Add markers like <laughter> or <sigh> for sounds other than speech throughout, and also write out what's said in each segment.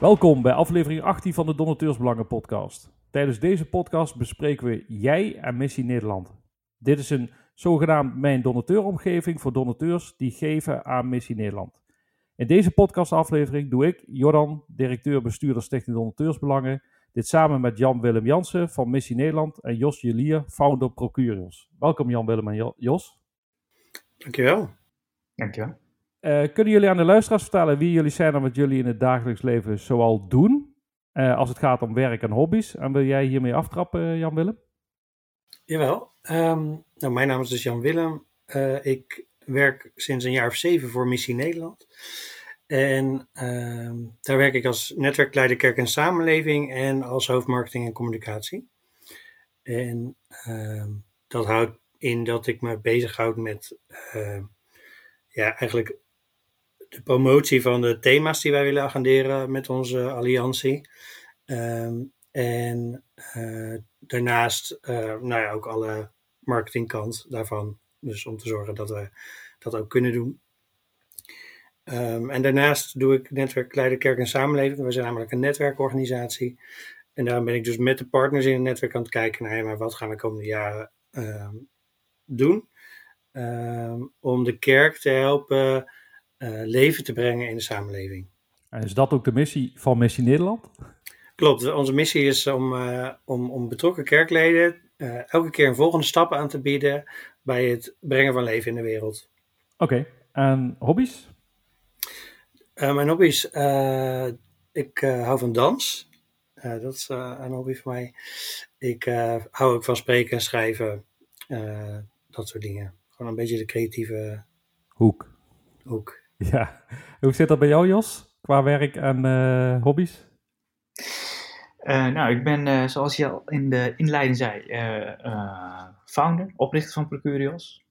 Welkom bij aflevering 18 van de Donateursbelangen podcast. Tijdens deze podcast bespreken we jij en Missie Nederland. Dit is een zogenaamd mijn donateuromgeving voor donateurs die geven aan Missie Nederland. In deze podcastaflevering doe ik, Jordan, directeur bestuurder Stichting Donateursbelangen, dit samen met Jan-Willem Jansen van Missie Nederland en Jos Jelier, founder Procurios. Welkom Jan-Willem en Jos. Dankjewel. Dankjewel. Uh, kunnen jullie aan de luisteraars vertellen wie jullie zijn en wat jullie in het dagelijks leven zoal doen? Uh, als het gaat om werk en hobby's. En wil jij hiermee aftrappen, Jan-Willem? Jawel. Um, nou, mijn naam is dus Jan-Willem. Uh, ik werk sinds een jaar of zeven voor Missie Nederland. En uh, daar werk ik als netwerkleider kerk en samenleving en als hoofdmarketing en communicatie. En uh, dat houdt in dat ik me bezighoud met ja, eigenlijk de promotie van de thema's die wij willen agenderen met onze alliantie. Um, en uh, daarnaast nou ja, ook alle marketingkant daarvan. Dus om te zorgen dat we dat ook kunnen doen. Um, en daarnaast doe ik netwerk Leider Kerk en Samenleving. We zijn namelijk een netwerkorganisatie. En daarom ben ik dus met de partners in het netwerk aan het kijken naar maar wat gaan we de komende jaren um, doen. Om de kerk te helpen leven te brengen in de samenleving. En is dat ook de missie van Missie Nederland? Klopt, onze missie is om, uh, om, om betrokken kerkleden uh, elke keer een volgende stap aan te bieden bij het brengen van leven in de wereld. Oké, okay. en hobby's? Uh, mijn hobby's, uh, ik hou van dans. dat is een hobby voor mij. Ik hou ook van spreken en schrijven. dat soort dingen. Gewoon een beetje de creatieve hoek. hoek. <laughs> Ja, hoe zit dat bij jou Jos? Qua werk en hobby's? Uh, nou, ik ben, uh, zoals je al in de inleiding zei, founder, oprichter van Procurios.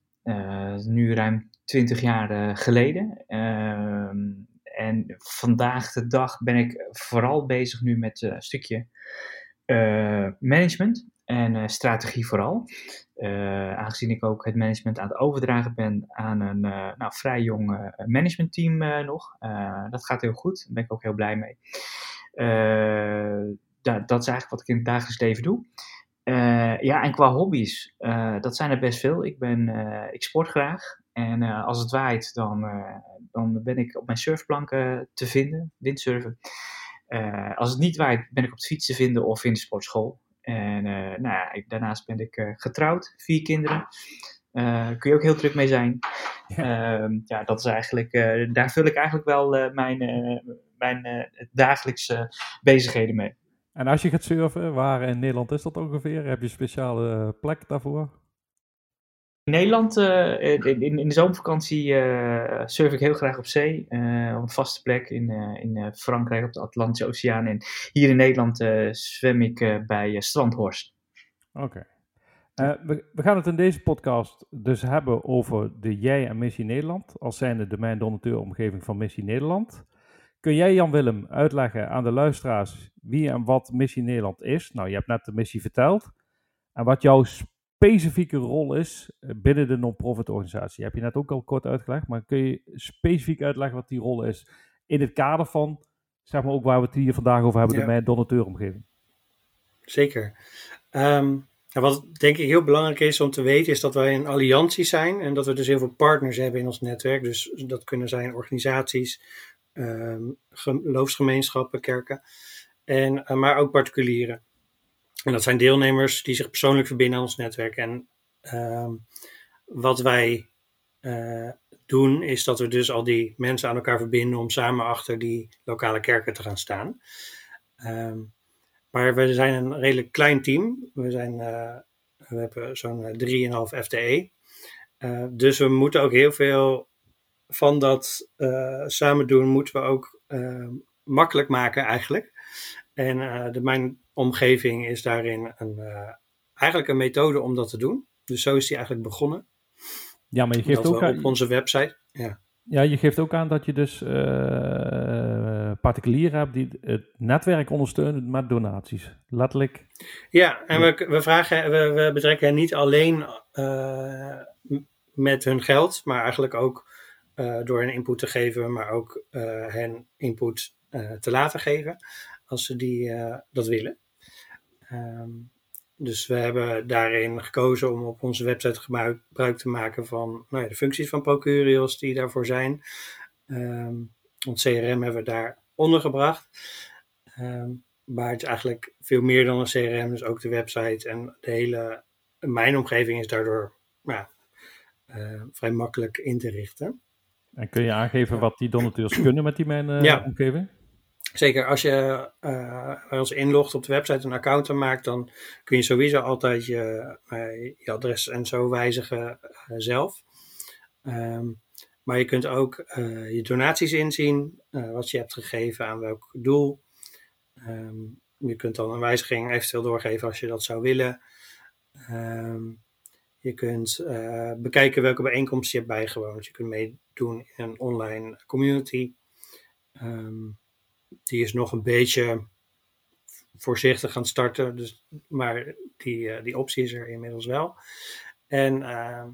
nu ruim 20 jaar geleden. Ehm, en vandaag de dag ben ik vooral bezig nu met een stukje management en strategie vooral. aangezien ik ook het management aan het overdragen ben aan een nou, vrij jong managementteam nog. dat gaat heel goed, daar ben ik ook heel blij mee dat is eigenlijk wat ik in het dagelijks leven doe. Ja, en qua hobby's, dat zijn er best veel. Ik, ben, ik sport graag. En als het waait, dan, dan ben ik op mijn surfplanken te vinden, windsurfen. als het niet waait, ben ik op de fiets te vinden of in de sportschool. En nou ja, ik, daarnaast ben ik getrouwd, vier kinderen. kun je ook heel druk mee zijn. Ja, ehm, ja dat is eigenlijk, daar vul ik eigenlijk wel mijn, mijn dagelijkse bezigheden mee. En als je gaat surfen, waar in Nederland is dat ongeveer? Heb je een speciale plek daarvoor? In Nederland, uh, in, in, de zomervakantie, uh, surf ik heel graag op zee. Uh, op een vaste plek in, in Frankrijk op de Atlantische Oceaan. En hier in Nederland zwem ik bij Strandhorst. Oké. We, gaan het in deze podcast dus hebben over de Jij en Missie Nederland. Als zijnde de mijn donateuromgeving van Missie Nederland. Kun jij, Jan-Willem, uitleggen aan de luisteraars wie en wat Missie Nederland is? Nou, je hebt net de missie verteld. En wat jouw specifieke rol is eh, binnen de non-profit organisatie. Heb je net ook al kort uitgelegd, maar kun je specifiek uitleggen wat die rol is in het kader van, zeg maar ook waar we het hier vandaag over hebben, ja. de mijn donateuromgeving? Zeker. Um, wat denk ik heel belangrijk is om te weten, is dat wij een alliantie zijn en dat we dus heel veel partners hebben in ons netwerk. Dus dat kunnen zijn organisaties, um, geloofsgemeenschappen, kerken, en, uh, maar ook particulieren. En dat zijn deelnemers die zich persoonlijk verbinden aan ons netwerk. En uh, wat wij uh, doen, is dat we dus al die mensen aan elkaar verbinden om samen achter die lokale kerken te gaan staan. Um, maar we zijn een redelijk klein team. We, zijn, uh, we hebben zo'n 3,5 FTE. dus we moeten ook heel veel van dat samen doen moeten we ook uh, makkelijk maken eigenlijk. En uh, de, mijn omgeving is daarin een, eigenlijk een methode om dat te doen. Dus zo is die eigenlijk begonnen. Ja, maar je geeft ook aan... op onze website. Ja. ja, je geeft ook aan dat je dus particulieren hebt die het netwerk ondersteunen met donaties. Letterlijk. Ja, en we, we, vragen, we, we betrekken hen niet alleen met hun geld, maar eigenlijk ook door hen input te geven, maar ook hen input te laten geven als ze die, dat willen. Ehm, dus we hebben daarin gekozen om op onze website gebruik te maken van nou ja, de functies van Procurios die daarvoor zijn. Um, want CRM hebben we daar ondergebracht. Um, maar het is eigenlijk veel meer dan een CRM, dus ook de website en de hele, mijn omgeving is daardoor ja, uh, vrij makkelijk in te richten. En kun je aangeven wat die donateurs kunnen met die mijn uh, ja. omgeving? Zeker, als je uh, bij ons inlogt op de website een account aanmaakt, dan kun je sowieso altijd je, je adres en zo wijzigen zelf. Um, maar je kunt ook je donaties inzien, wat je hebt gegeven aan welk doel. Um, je kunt dan een wijziging eventueel doorgeven als je dat zou willen. Um, je kunt bekijken welke bijeenkomsten je hebt bijgewoond. Je kunt meedoen in een online community. Um, die is nog een beetje voorzichtig gaan starten, dus, maar die, uh, die optie is er inmiddels wel. En uh,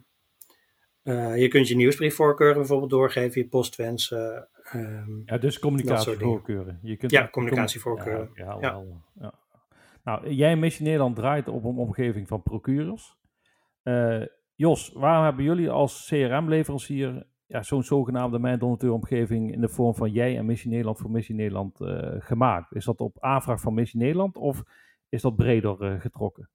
uh, je kunt je nieuwsbriefvoorkeuren bijvoorbeeld doorgeven, je postwensen, Um, ja, dus communicatievoorkeuren. Je kunt ja, communicatievoorkeuren. Ja, ja, ja. Nou, jij in Missie Nederland draait op een omgeving van procurers. Uh, Jos, waarom hebben jullie als CRM-leverancier ja, zo'n zogenaamde mijn donateur-omgeving in de vorm van jij en Missie Nederland voor Missie Nederland uh, gemaakt? Is dat op aanvraag van Missie Nederland of is dat breder uh, getrokken?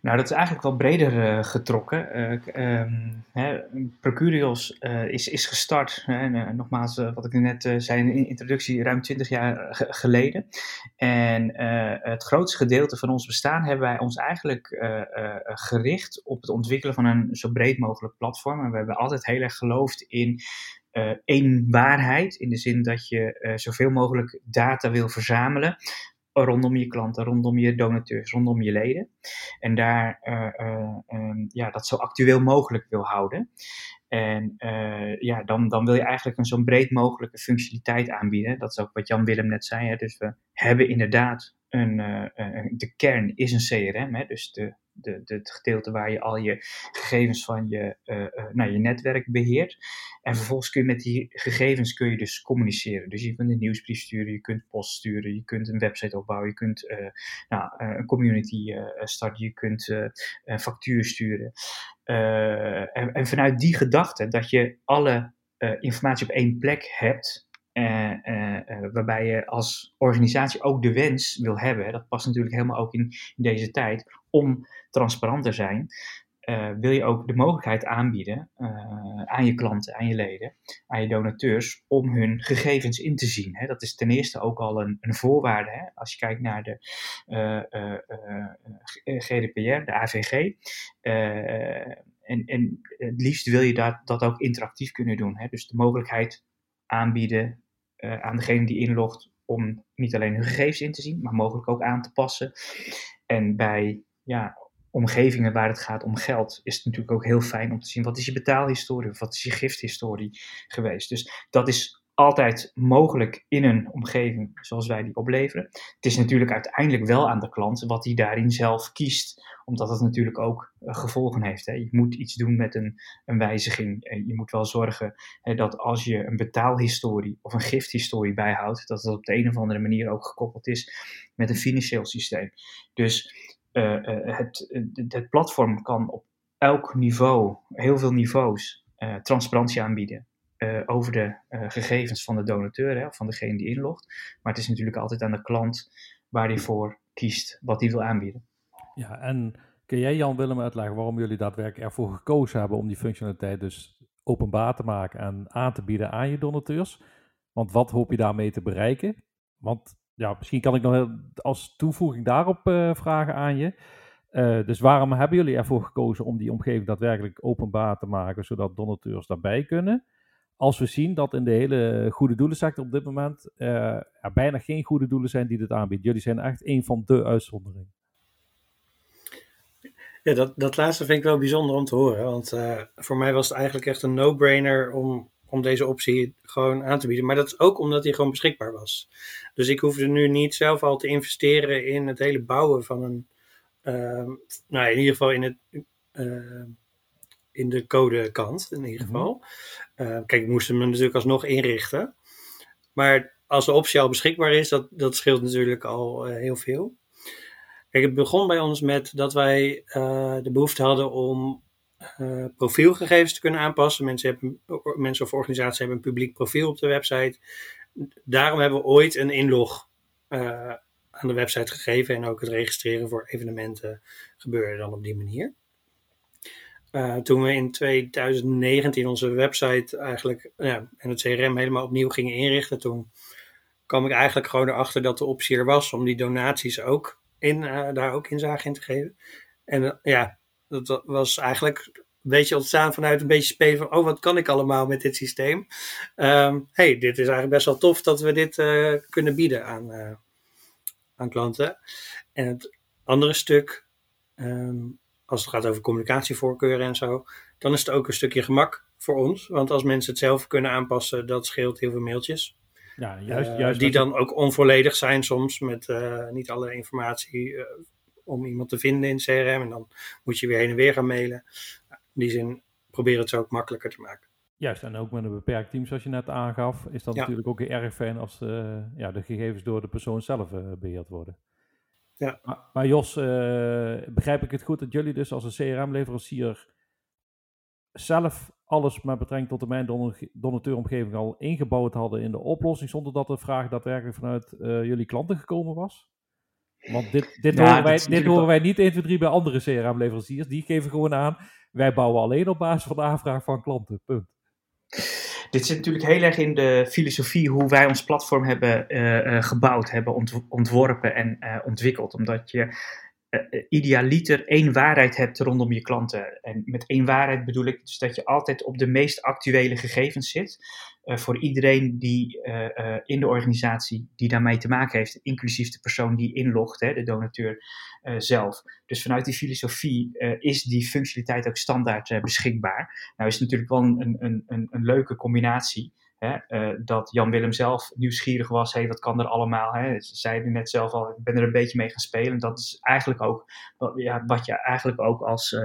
Nou, dat is eigenlijk wel breder uh, getrokken. Uh, um, Procurios uh, is, is gestart, en, nogmaals, wat ik net zei in de introductie, ruim 20 jaar geleden. En het grootste gedeelte van ons bestaan hebben wij ons eigenlijk gericht op het ontwikkelen van een zo breed mogelijk platform. En we hebben altijd heel erg geloofd in één waarheid, in de zin dat je zoveel mogelijk data wil verzamelen rondom je klanten, rondom je donateurs, rondom je leden. En daar uh, uh, ja, dat zo actueel mogelijk wil houden. En uh, ja, dan, dan wil je eigenlijk een zo breed mogelijke functionaliteit aanbieden. Dat is ook wat Jan Willem net zei. Hè? Dus we hebben inderdaad een, de kern is een CRM, hè? dus de, de, de, het gedeelte waar je al je gegevens van je, uh, uh, je netwerk beheert. En vervolgens kun je met die gegevens kun je dus communiceren. Dus je kunt een nieuwsbrief sturen, je kunt post sturen, je kunt een website opbouwen, je kunt nou, een community starten, je kunt een factuur sturen. En, en, vanuit die gedachte dat je alle informatie op één plek hebt, uh, uh, waarbij je als organisatie ook de wens wil hebben, dat past natuurlijk helemaal ook in, in deze tijd, om transparant te zijn, wil je ook de mogelijkheid aanbieden aan je klanten, aan je leden, aan je donateurs, om hun gegevens in te zien. Hè. Dat is ten eerste ook al een, een voorwaarde. Hè. Als je kijkt naar de GDPR, de AVG. en, en het liefst wil je dat, dat ook interactief kunnen doen. Hè. Dus de mogelijkheid aanbieden uh, aan degene die inlogt om niet alleen hun gegevens in te zien, maar mogelijk ook aan te passen. En bij ja, omgevingen waar het gaat om geld, is het natuurlijk ook heel fijn om te zien wat is je betaalhistorie of wat is je gifthistorie geweest. Dus dat is altijd mogelijk in een omgeving zoals wij die opleveren. Het is natuurlijk uiteindelijk wel aan de klant wat hij daarin zelf kiest, omdat het natuurlijk ook uh, gevolgen heeft. Hè. Je moet iets doen met een, een wijziging. En je moet wel zorgen dat als je een betaalhistorie of een gifthistorie bijhoudt, dat het op de een of andere manier ook gekoppeld is met een financieel systeem. Dus uh, het, het platform kan op elk niveau, heel veel niveaus, transparantie aanbieden. Uh, over de uh, gegevens van de donateur, hè, of van degene die inlogt. Maar het is natuurlijk altijd aan de klant waar hij voor kiest, wat hij wil aanbieden. Ja, en kun jij Jan Willem uitleggen waarom jullie daadwerkelijk ervoor gekozen hebben om die functionaliteit dus openbaar te maken en aan te bieden aan je donateurs? Want wat hoop je daarmee te bereiken? Want ja, misschien kan ik nog als toevoeging daarop uh, vragen aan je. dus waarom hebben jullie ervoor gekozen om die omgeving daadwerkelijk openbaar te maken, zodat donateurs daarbij kunnen? Als we zien dat in de hele goede doelensector op dit moment er bijna geen goede doelen zijn die dit aanbieden. Jullie zijn echt een van de uitzonderingen. Ja, dat, dat laatste vind ik wel bijzonder om te horen. Want uh, voor mij was het eigenlijk echt een no-brainer om, om deze optie gewoon aan te bieden. Maar dat is ook omdat die gewoon beschikbaar was. Dus ik hoefde nu niet zelf al te investeren in het hele bouwen van een. Uh, nou, in ieder geval in het in de codekant in ieder mhm. geval. Uh, kijk, ik moest hem natuurlijk alsnog inrichten. Maar als de optie al beschikbaar is, dat, dat scheelt natuurlijk al heel veel. Kijk, het begon bij ons met dat wij de behoefte hadden om profielgegevens te kunnen aanpassen. Mensen, hebben, mensen of organisaties hebben een publiek profiel op de website. Daarom hebben we ooit een inlog aan de website gegeven en ook het registreren voor evenementen gebeurde dan op die manier. Uh, toen we in 2019 onze website eigenlijk ja, en het CRM helemaal opnieuw gingen inrichten, toen kwam ik eigenlijk gewoon erachter dat de optie er was om die donaties ook in, uh, daar ook inzage in te geven. En uh, ja, dat was eigenlijk een beetje ontstaan vanuit een beetje spelen van, oh, wat kan ik allemaal met dit systeem? Um, hey, dit is eigenlijk best wel tof dat we dit kunnen bieden aan, aan klanten. En het andere stuk, um, als het gaat over communicatievoorkeuren en zo, dan is het ook een stukje gemak voor ons. Want als mensen het zelf kunnen aanpassen, dat scheelt heel veel mailtjes. Ja, juist, juist die dan ook onvolledig zijn soms met uh, niet alle informatie uh, om iemand te vinden in CRM. En dan moet je weer heen en weer gaan mailen. In die zin proberen het zo ook makkelijker te maken. Juist, en ook met een beperkt team, zoals je net aangaf, is dat ja. natuurlijk ook heel erg fijn als uh, ja, de gegevens door de persoon zelf uh, beheerd worden. Ja. Maar, maar Jos, uh, begrijp ik het goed dat jullie dus als een CRM-leverancier zelf alles met betrekking tot de mijn donateuromgeving al ingebouwd hadden in de oplossing, zonder dat de vraag daadwerkelijk vanuit jullie klanten gekomen was? Want dit, dit, ja, horen, wij, dit horen wij niet 1, 2, 3 bij andere CRM-leveranciers. Die geven gewoon aan, wij bouwen alleen op basis van de aanvraag van klanten. Punt. Dit zit natuurlijk heel erg in de filosofie hoe wij ons platform hebben uh, gebouwd, hebben ont ontworpen en uh, ontwikkeld. Omdat je idealiter één waarheid hebt rondom je klanten. En met één waarheid bedoel ik dus dat je altijd op de meest actuele gegevens zit. Uh, voor iedereen die uh, uh, in de organisatie die daarmee te maken heeft, inclusief de persoon die inlogt, hè, de donateur zelf. Dus vanuit die filosofie is die functionaliteit ook standaard beschikbaar. Nou is het natuurlijk wel een, een, een, een leuke combinatie. Dat Jan Willem zelf nieuwsgierig was, hey, wat kan er allemaal? Hè? Ze zeiden net zelf al, ik ben er een beetje mee gaan spelen. Dat is eigenlijk ook ja, wat je eigenlijk ook als,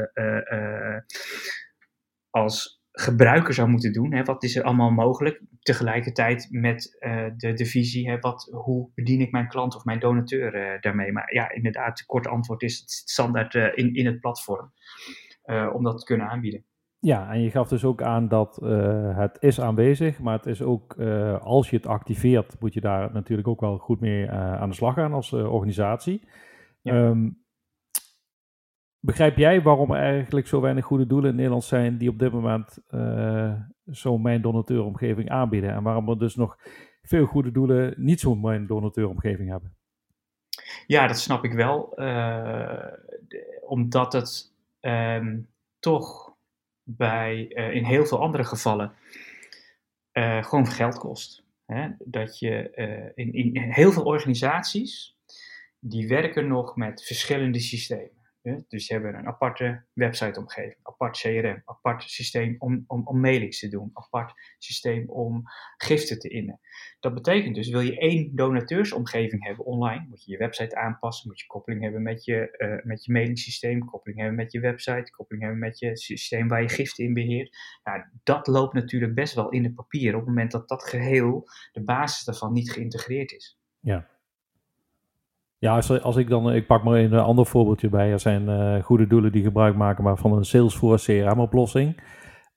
als gebruiker zou moeten doen. Hè? Wat is er allemaal mogelijk? Tegelijkertijd met de, de visie, hè? Wat, hoe bedien ik mijn klant of mijn donateur daarmee? Maar ja, inderdaad, het korte antwoord is het standaard in, in het platform. om dat te kunnen aanbieden. Ja, en je gaf dus ook aan dat het is aanwezig, maar het is ook, als je het activeert, moet je daar natuurlijk ook wel goed mee aan de slag gaan als organisatie. Ja. Um, begrijp jij waarom er eigenlijk zo weinig goede doelen in Nederland zijn die op dit moment zo'n mijn donateuromgeving aanbieden? En waarom er dus nog veel goede doelen niet zo'n mijn donateuromgeving hebben? Ja, dat snap ik wel. De, omdat het um, toch bij uh, in heel veel andere gevallen uh, gewoon geld kost. Hè? Dat je uh, in, in heel veel organisaties die werken nog met verschillende systemen. Dus ze hebben een aparte websiteomgeving, apart CRM, apart systeem om, om, om mailings te doen, apart systeem om giften te innen. Dat betekent dus, wil je één donateursomgeving hebben online, moet je je website aanpassen, moet je koppeling hebben met je, uh, met je mailingsysteem, koppeling hebben met je website, koppeling hebben met je systeem waar je giften in beheert. Nou, dat loopt natuurlijk best wel in het papier op het moment dat dat geheel, de basis daarvan, niet geïntegreerd is. Ja, ja, als, als ik dan, ik pak maar een ander voorbeeldje bij. Er zijn uh, goede doelen die gebruik maken maar van een Salesforce CRM-oplossing.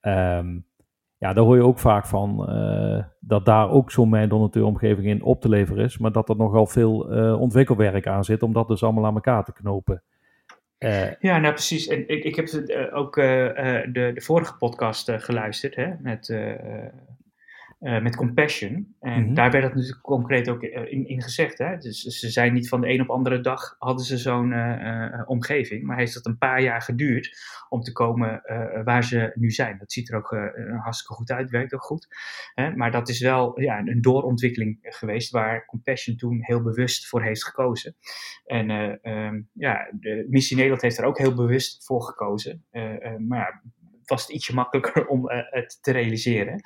Um, ja, daar hoor je ook vaak van uh, dat daar ook zo'n mijn donateuromgeving in op te leveren is. Maar dat er nogal veel uh, ontwikkelwerk aan zit om dat dus allemaal aan elkaar te knopen. ja, nou precies. En ik, ik heb ook de, de vorige podcast geluisterd hè, met uh, met compassion. En mm-hmm. daar werd dat natuurlijk concreet ook eh, in, in gezegd. Hè? Dus ze zijn niet van de een op andere dag hadden ze zo'n uh, omgeving. Maar heeft het een paar jaar geduurd om te komen waar ze nu zijn. Dat ziet er ook hartstikke goed uit, werkt ook goed. Hè? Maar dat is wel ja, een doorontwikkeling geweest waar compassion toen heel bewust voor heeft gekozen. En um, ja, de Missie Nederland heeft er ook heel bewust voor gekozen. maar ja, was het ietsje makkelijker om het te realiseren.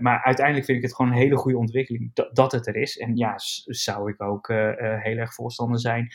maar uiteindelijk vind ik het gewoon een hele goede ontwikkeling dat, het er is. En ja, zou ik ook heel erg voorstander zijn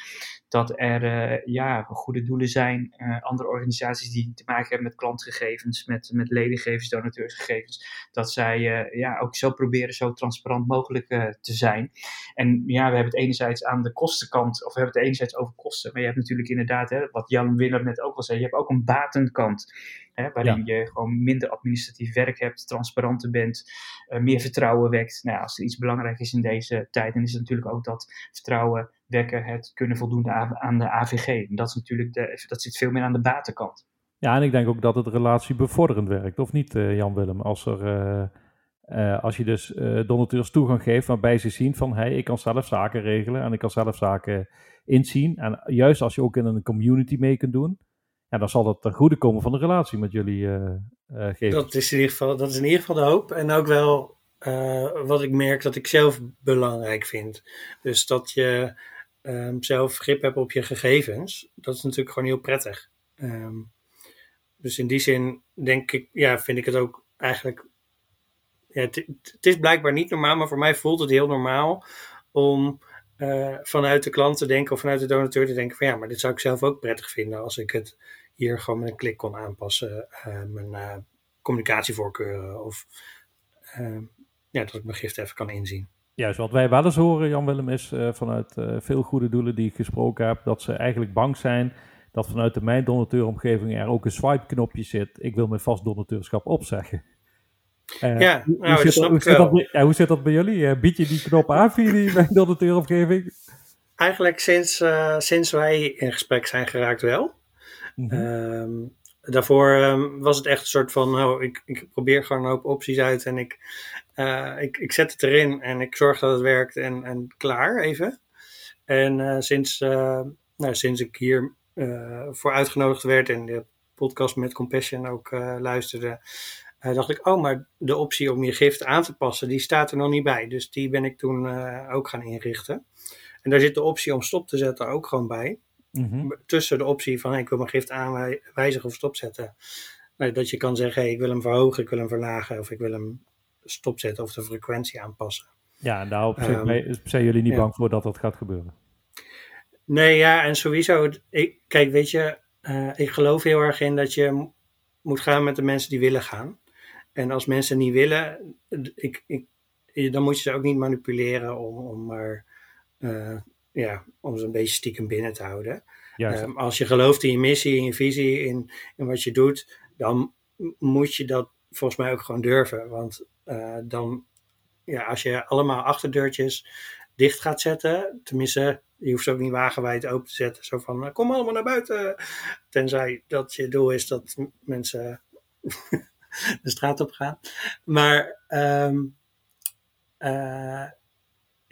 dat er ja, goede doelen zijn. andere organisaties die te maken hebben met klantgegevens, met, met donateursgegevens. Dat zij ja, ook zo proberen zo transparant mogelijk te zijn. En ja, we hebben het enerzijds aan de kostenkant, of we hebben het enerzijds over kosten. Maar je hebt natuurlijk inderdaad, hè, wat Jan Willem net ook al zei, je hebt ook een batenkant. Hè, waarin je gewoon minder administratief werk hebt, transparanter bent, uh, meer vertrouwen wekt. Nou, als er iets belangrijk is in deze tijd, dan is het natuurlijk ook dat vertrouwen wekken, het kunnen voldoen aan de AVG. En dat, is natuurlijk de, dat zit veel meer aan de batenkant. Ja, en ik denk ook dat het relatiebevorderend werkt, of niet, uh, Jan Willem? Als er. Uh uh, als je dus donateurs toegang geeft waarbij ze zien van hey, ik kan zelf zaken regelen en ik kan zelf zaken inzien. En juist als je ook in een community mee kunt doen, ja, dan zal dat ten goede komen van de relatie met jullie uh, geven. Dat is, in ieder geval, dat is in ieder geval de hoop. En ook wel wat ik merk dat ik zelf belangrijk vind. Dus dat je um, zelf grip hebt op je gegevens, dat is natuurlijk gewoon heel prettig. Um, dus in die zin denk ik, ja, vind ik het ook eigenlijk het, is blijkbaar niet normaal, maar voor mij voelt het heel normaal om vanuit de klant te denken of vanuit de donateur te denken van ja, maar dit zou ik zelf ook prettig vinden als ik het hier gewoon met een klik kon aanpassen, uh, mijn uh, communicatievoorkeuren of ja, dat ik mijn gift even kan inzien. Juist, wat wij wel eens horen, Jan Willem, is vanuit veel goede doelen die ik gesproken heb, dat ze eigenlijk bang zijn dat vanuit de mijn donateuromgeving er ook een swipe-knopje zit. Ik wil mijn vast donateurschap opzeggen. Uh, ja, hoe, nou, zit, dat, hoe, zit dat, ja, hoe zit dat bij jullie? Bied je die knop aan via die bij donateuromgeving? Eigenlijk sinds, sinds wij in gesprek zijn geraakt wel. -hmm. um, daarvoor um, was het echt een soort van, nou, ik, ik probeer gewoon een hoop opties uit en ik, ik, ik zet het erin en ik zorg dat het werkt en, en klaar even. En sinds, nou, sinds ik hier voor uitgenodigd werd en de podcast met Compassion ook luisterde, dacht ik, oh, maar de optie om je gift aan te passen, die staat er nog niet bij. Dus die ben ik toen ook gaan inrichten. En daar zit de optie om stop te zetten ook gewoon bij. Mm -hmm. Tussen de optie van, hey, ik wil mijn gift aanwijzigen of stopzetten. Nou, dat je kan zeggen, hey, ik wil hem verhogen, ik wil hem verlagen of ik wil hem stopzetten of de frequentie aanpassen. Ja, nou um, zijn jullie niet ja. bang voor dat dat gaat gebeuren? Nee, ja, en sowieso, ik, kijk, weet je, uh, ik geloof heel erg in dat je moet gaan met de mensen die willen gaan. En als mensen niet willen, ik, ik, dan moet je ze ook niet manipuleren om, om maar uh, ja, om ze een beetje stiekem binnen te houden. Um, als je gelooft in je missie, in je visie, in, in wat je doet, dan moet je dat volgens mij ook gewoon durven. Want uh, dan, ja, als je allemaal achterdeurtjes dicht gaat zetten, tenminste, je hoeft ze ook niet wagenwijd open te zetten, zo van kom allemaal naar buiten. Tenzij dat je doel is dat mensen <laughs> de straat op gaan. Maar um, uh,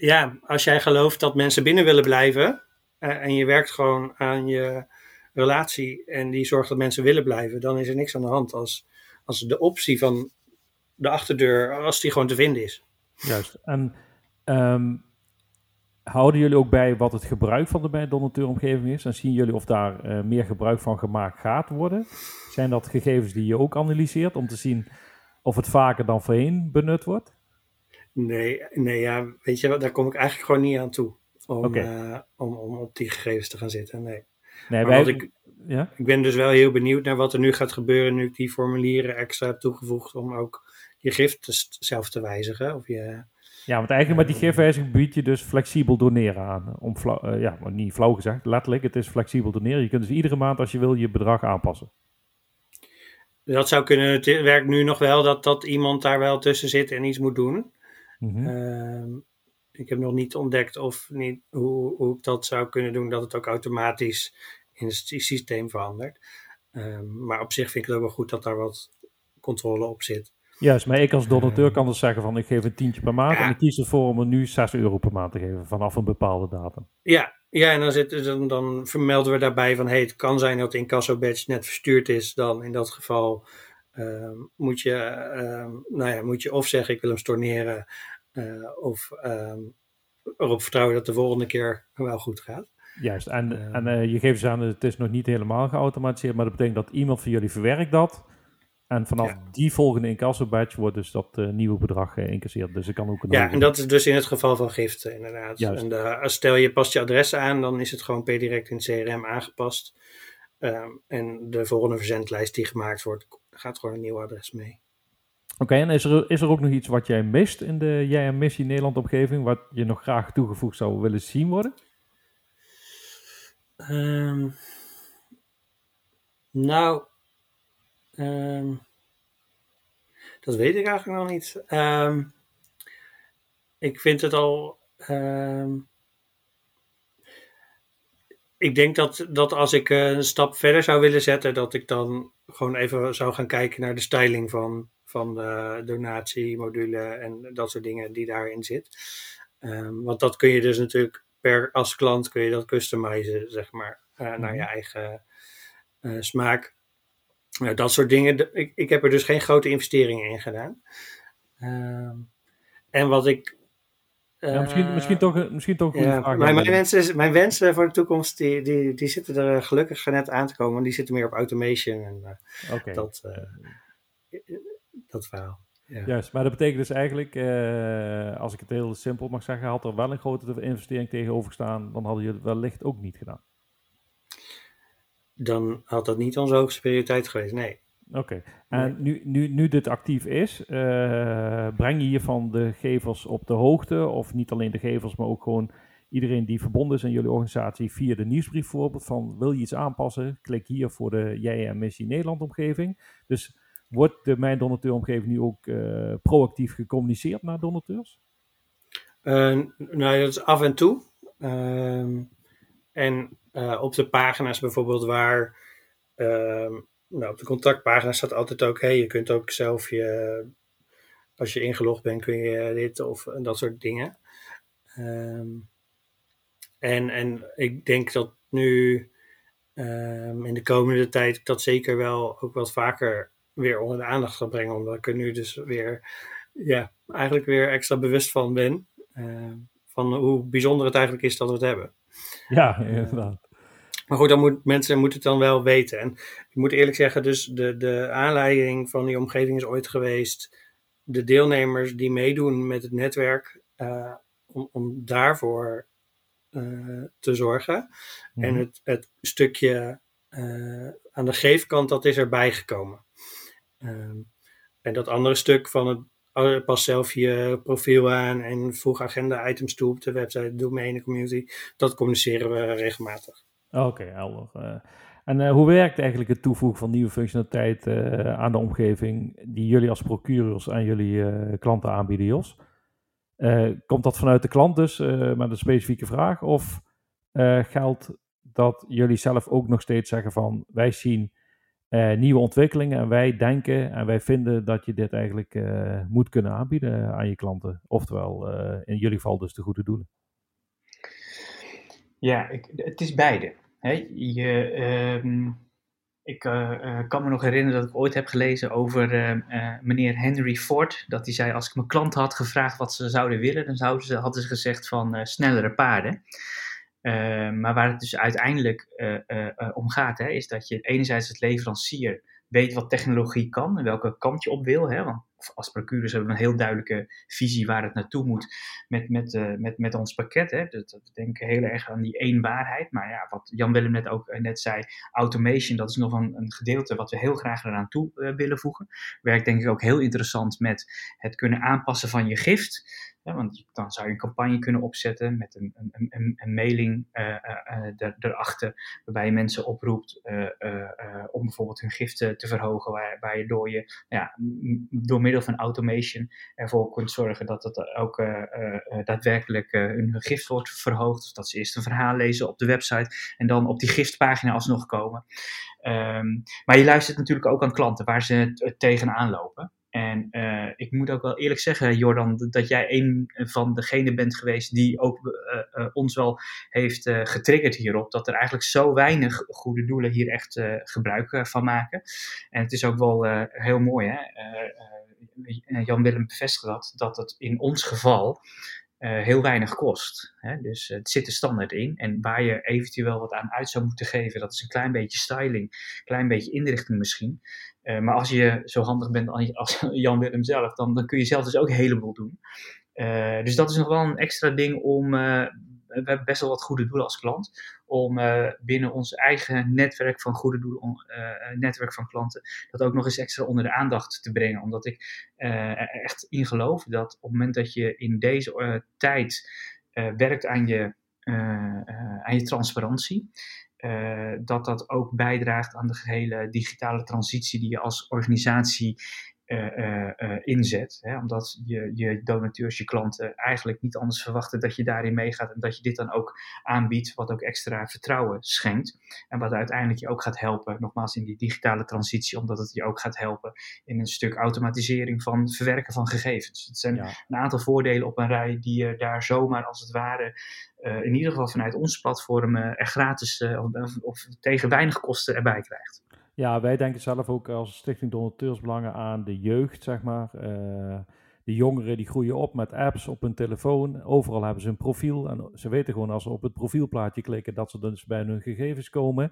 ja, als jij gelooft dat mensen binnen willen blijven uh, en je werkt gewoon aan je relatie en die zorgt dat mensen willen blijven, dan is er niks aan de hand als, als de optie van de achterdeur, als die gewoon te vinden is. Juist. En um, houden jullie ook bij wat het gebruik van de donateuromgeving is? En zien jullie of daar uh, meer gebruik van gemaakt gaat worden? Zijn dat gegevens die je ook analyseert om te zien of het vaker dan voorheen benut wordt? Nee, nee ja, weet je wat, daar kom ik eigenlijk gewoon niet aan toe. Om, okay. uh, om, om op die gegevens te gaan zitten. Nee. nee wij, ik, ja? ik ben dus wel heel benieuwd naar wat er nu gaat gebeuren nu ik die formulieren extra heb toegevoegd om ook je gift zelf te wijzigen. Of je, ja, want eigenlijk met die gifwijziging bied je dus flexibel doneren aan. Om flauw, uh, ja, niet flauw gezegd, letterlijk, het is flexibel doneren. Je kunt dus iedere maand als je wil je bedrag aanpassen. Dat zou kunnen. Het werkt nu nog wel dat, dat iemand daar wel tussen zit en iets moet doen. Mm -hmm. uh, ik heb nog niet ontdekt of niet, hoe, hoe ik dat zou kunnen doen, dat het ook automatisch in het systeem verandert. Uh, maar op zich vind ik het ook wel goed dat daar wat controle op zit. Juist, maar ik als donateur ehm. kan dus zeggen van ik geef een tientje per maand ja. en ik kies ervoor om er nu 6 euro per maand te geven vanaf een bepaalde datum. Ja, ja en dan, zit, dan, dan vermelden we daarbij van hey, het kan zijn dat de incasso badge net verstuurd is. Dan in dat geval moet, je, uh, nou ja, moet je of zeggen ik wil hem storneren uh, of ehm, erop vertrouwen dat de volgende keer wel goed gaat. Juist, en, en je geeft ze aan, het is nog niet helemaal geautomatiseerd, maar dat betekent dat iemand van jullie verwerkt dat En vanaf die volgende incasso-badge wordt dus dat nieuwe bedrag geïncasseerd. Dus ik kan ook een Ja, en dat is dus in het geval van giften inderdaad. Juist. En stel je past je adres aan, dan is het gewoon per direct in het CRM aangepast. Ehm, en de volgende verzendlijst die gemaakt wordt, gaat gewoon een nieuw adres mee. Oké, en is er, is er ook nog iets wat jij mist in de Jij en Missie Nederland omgeving, wat je nog graag toegevoegd zou willen zien worden? Ehm, nou, um, dat weet ik eigenlijk nog niet. ik vind het al ik denk dat, dat als ik eh, een stap verder zou willen zetten, dat ik dan gewoon even zou gaan kijken naar de styling van, van de donatiemodule en dat soort dingen die daarin zit. Um, want dat kun je dus natuurlijk per als klant kun je dat customizen, zeg maar, uh, naar je mhm. eigen uh, smaak. Nou, dat soort dingen. Ik, ik heb er dus geen grote investeringen in gedaan. Um, en wat ik ja, misschien, misschien toch, misschien toch een ja, vraag. Mijn, mijn, wensen, mijn wensen voor de toekomst, die, die, die zitten er gelukkig net aan te komen. Die zitten meer op automation en uh, dat, uh, dat verhaal. Ja. Juist, maar dat betekent dus eigenlijk, uh, als ik het heel simpel mag zeggen, had er wel een grote investering tegenover gestaan, dan hadden jullie het wellicht ook niet gedaan. Dan had dat niet onze hoogste prioriteit geweest, nee. Oké, en nu, nu, nu dit actief is, uh, breng je hiervan de gevers op de hoogte, of niet alleen de gevers, maar ook gewoon iedereen die verbonden is aan jullie organisatie via de nieuwsbrief bijvoorbeeld, van wil je iets aanpassen, klik hier voor de Jij en Missie Nederland omgeving. Dus wordt de Mijn Donateur omgeving nu ook uh, proactief gecommuniceerd naar donateurs? Uh, nou, dat is af en toe. Ehm, en op de pagina's bijvoorbeeld waar ehm, nou, op de contactpagina staat altijd ook, hey, je kunt ook zelf je, als je ingelogd bent, kun je dit of dat soort dingen. Ehm, en, en ik denk dat nu um, in de komende tijd dat zeker wel ook wat vaker weer onder de aandacht zal brengen, omdat ik er nu dus weer, ja, eigenlijk weer extra bewust van ben. Uh, van hoe bijzonder het eigenlijk is dat we het hebben. Ja, inderdaad. Maar goed, dan moet, mensen moeten het dan wel weten. En ik moet eerlijk zeggen, dus de, de aanleiding van die omgeving is ooit geweest. De deelnemers die meedoen met het netwerk, uh, om, om daarvoor uh, te zorgen. Mm En het, het stukje uh, aan de geefkant, dat is erbij gekomen. Um, en dat andere stuk van het oh, pas zelf je profiel aan en voeg agenda items toe op de website, doe mee in de community. Dat communiceren we regelmatig. Oké, okay, helder. Uh, en uh, hoe werkt eigenlijk het toevoegen van nieuwe functionaliteit uh, aan de omgeving die jullie als procureurs aan jullie klanten aanbieden, Jos? komt dat vanuit de klant dus met een specifieke vraag? Of geldt dat jullie zelf ook nog steeds zeggen van wij zien nieuwe ontwikkelingen en wij denken en wij vinden dat je dit eigenlijk moet kunnen aanbieden aan je klanten? Oftewel, in jullie geval dus de goede doelen. Ja, ik, het is beide. Hè? Je, ehm, ik uh, uh, kan me nog herinneren dat ik ooit heb gelezen over uh, meneer Henry Ford. Dat hij zei, als ik mijn klanten had gevraagd wat ze zouden willen, dan zouden ze, hadden ze gezegd van snellere paarden. maar waar het dus uiteindelijk om gaat, hè, is dat je enerzijds als leverancier weet wat technologie kan en welke kant je op wil. Hè? Want als procureurs hebben we een heel duidelijke visie waar het naartoe moet met, met, uh, met, met ons pakket. Hè. Dus we denken heel erg aan die één waarheid. Maar ja, wat Jan Willem net ook eh, net zei, automation, dat is nog een, een gedeelte wat we heel graag eraan toe uh, willen voegen. Werkt denk ik ook heel interessant met het kunnen aanpassen van je gift. Ja, want dan zou je een campagne kunnen opzetten met een, een, een, een mailing uh, uh, erachter, waarbij je mensen oproept om bijvoorbeeld hun giften te verhogen, waar, je door, ja, door middel van automation ervoor kunt zorgen dat het ook daadwerkelijk hun gift wordt verhoogd, dat ze eerst een verhaal lezen op de website en dan op die giftpagina alsnog komen. Um, maar je luistert natuurlijk ook aan klanten waar ze tegenaan lopen. En uh, ik moet ook wel eerlijk zeggen, Jordan, dat jij een van degenen bent geweest die ook uh, uh, ons wel heeft getriggerd hierop. Dat er eigenlijk zo weinig goede doelen hier echt gebruik van maken. En het is ook wel heel mooi, hè? Jan Willem bevestigt dat, dat het in ons geval heel weinig kost. Hè? Dus het zit er standaard in. En waar je eventueel wat aan uit zou moeten geven, dat is een klein beetje styling, een klein beetje inrichting misschien. maar als je zo handig bent <laughs> als Jan Willem zelf, dan, dan kun je zelf dus ook een heleboel doen. dus dat is nog wel een extra ding om we hebben best wel wat goede doelen als klant. Om uh, binnen ons eigen netwerk van goede doelen, uh, netwerk van klanten, dat ook nog eens extra onder de aandacht te brengen. Omdat ik er echt in geloof dat op het moment dat je in deze tijd werkt aan je, aan je transparantie, dat dat ook bijdraagt aan de gehele digitale transitie die je als organisatie inzet. Hè? Omdat je, je donateurs, je klanten eigenlijk niet anders verwachten dat je daarin meegaat en dat je dit dan ook aanbiedt, wat ook extra vertrouwen schenkt. En wat uiteindelijk je ook gaat helpen, nogmaals in die digitale transitie, omdat het je ook gaat helpen in een stuk automatisering van verwerken van gegevens. Het zijn een aantal voordelen op een rij die je daar zomaar als het ware in ieder geval vanuit ons platform er gratis of, of tegen weinig kosten erbij krijgt. Ja, wij denken zelf ook als Stichting Donateursbelangen aan de jeugd, zeg maar. Uh, de jongeren die groeien op met apps op hun telefoon. Overal hebben ze een profiel. En ze weten gewoon als ze op het profielplaatje klikken dat ze dus bij hun gegevens komen.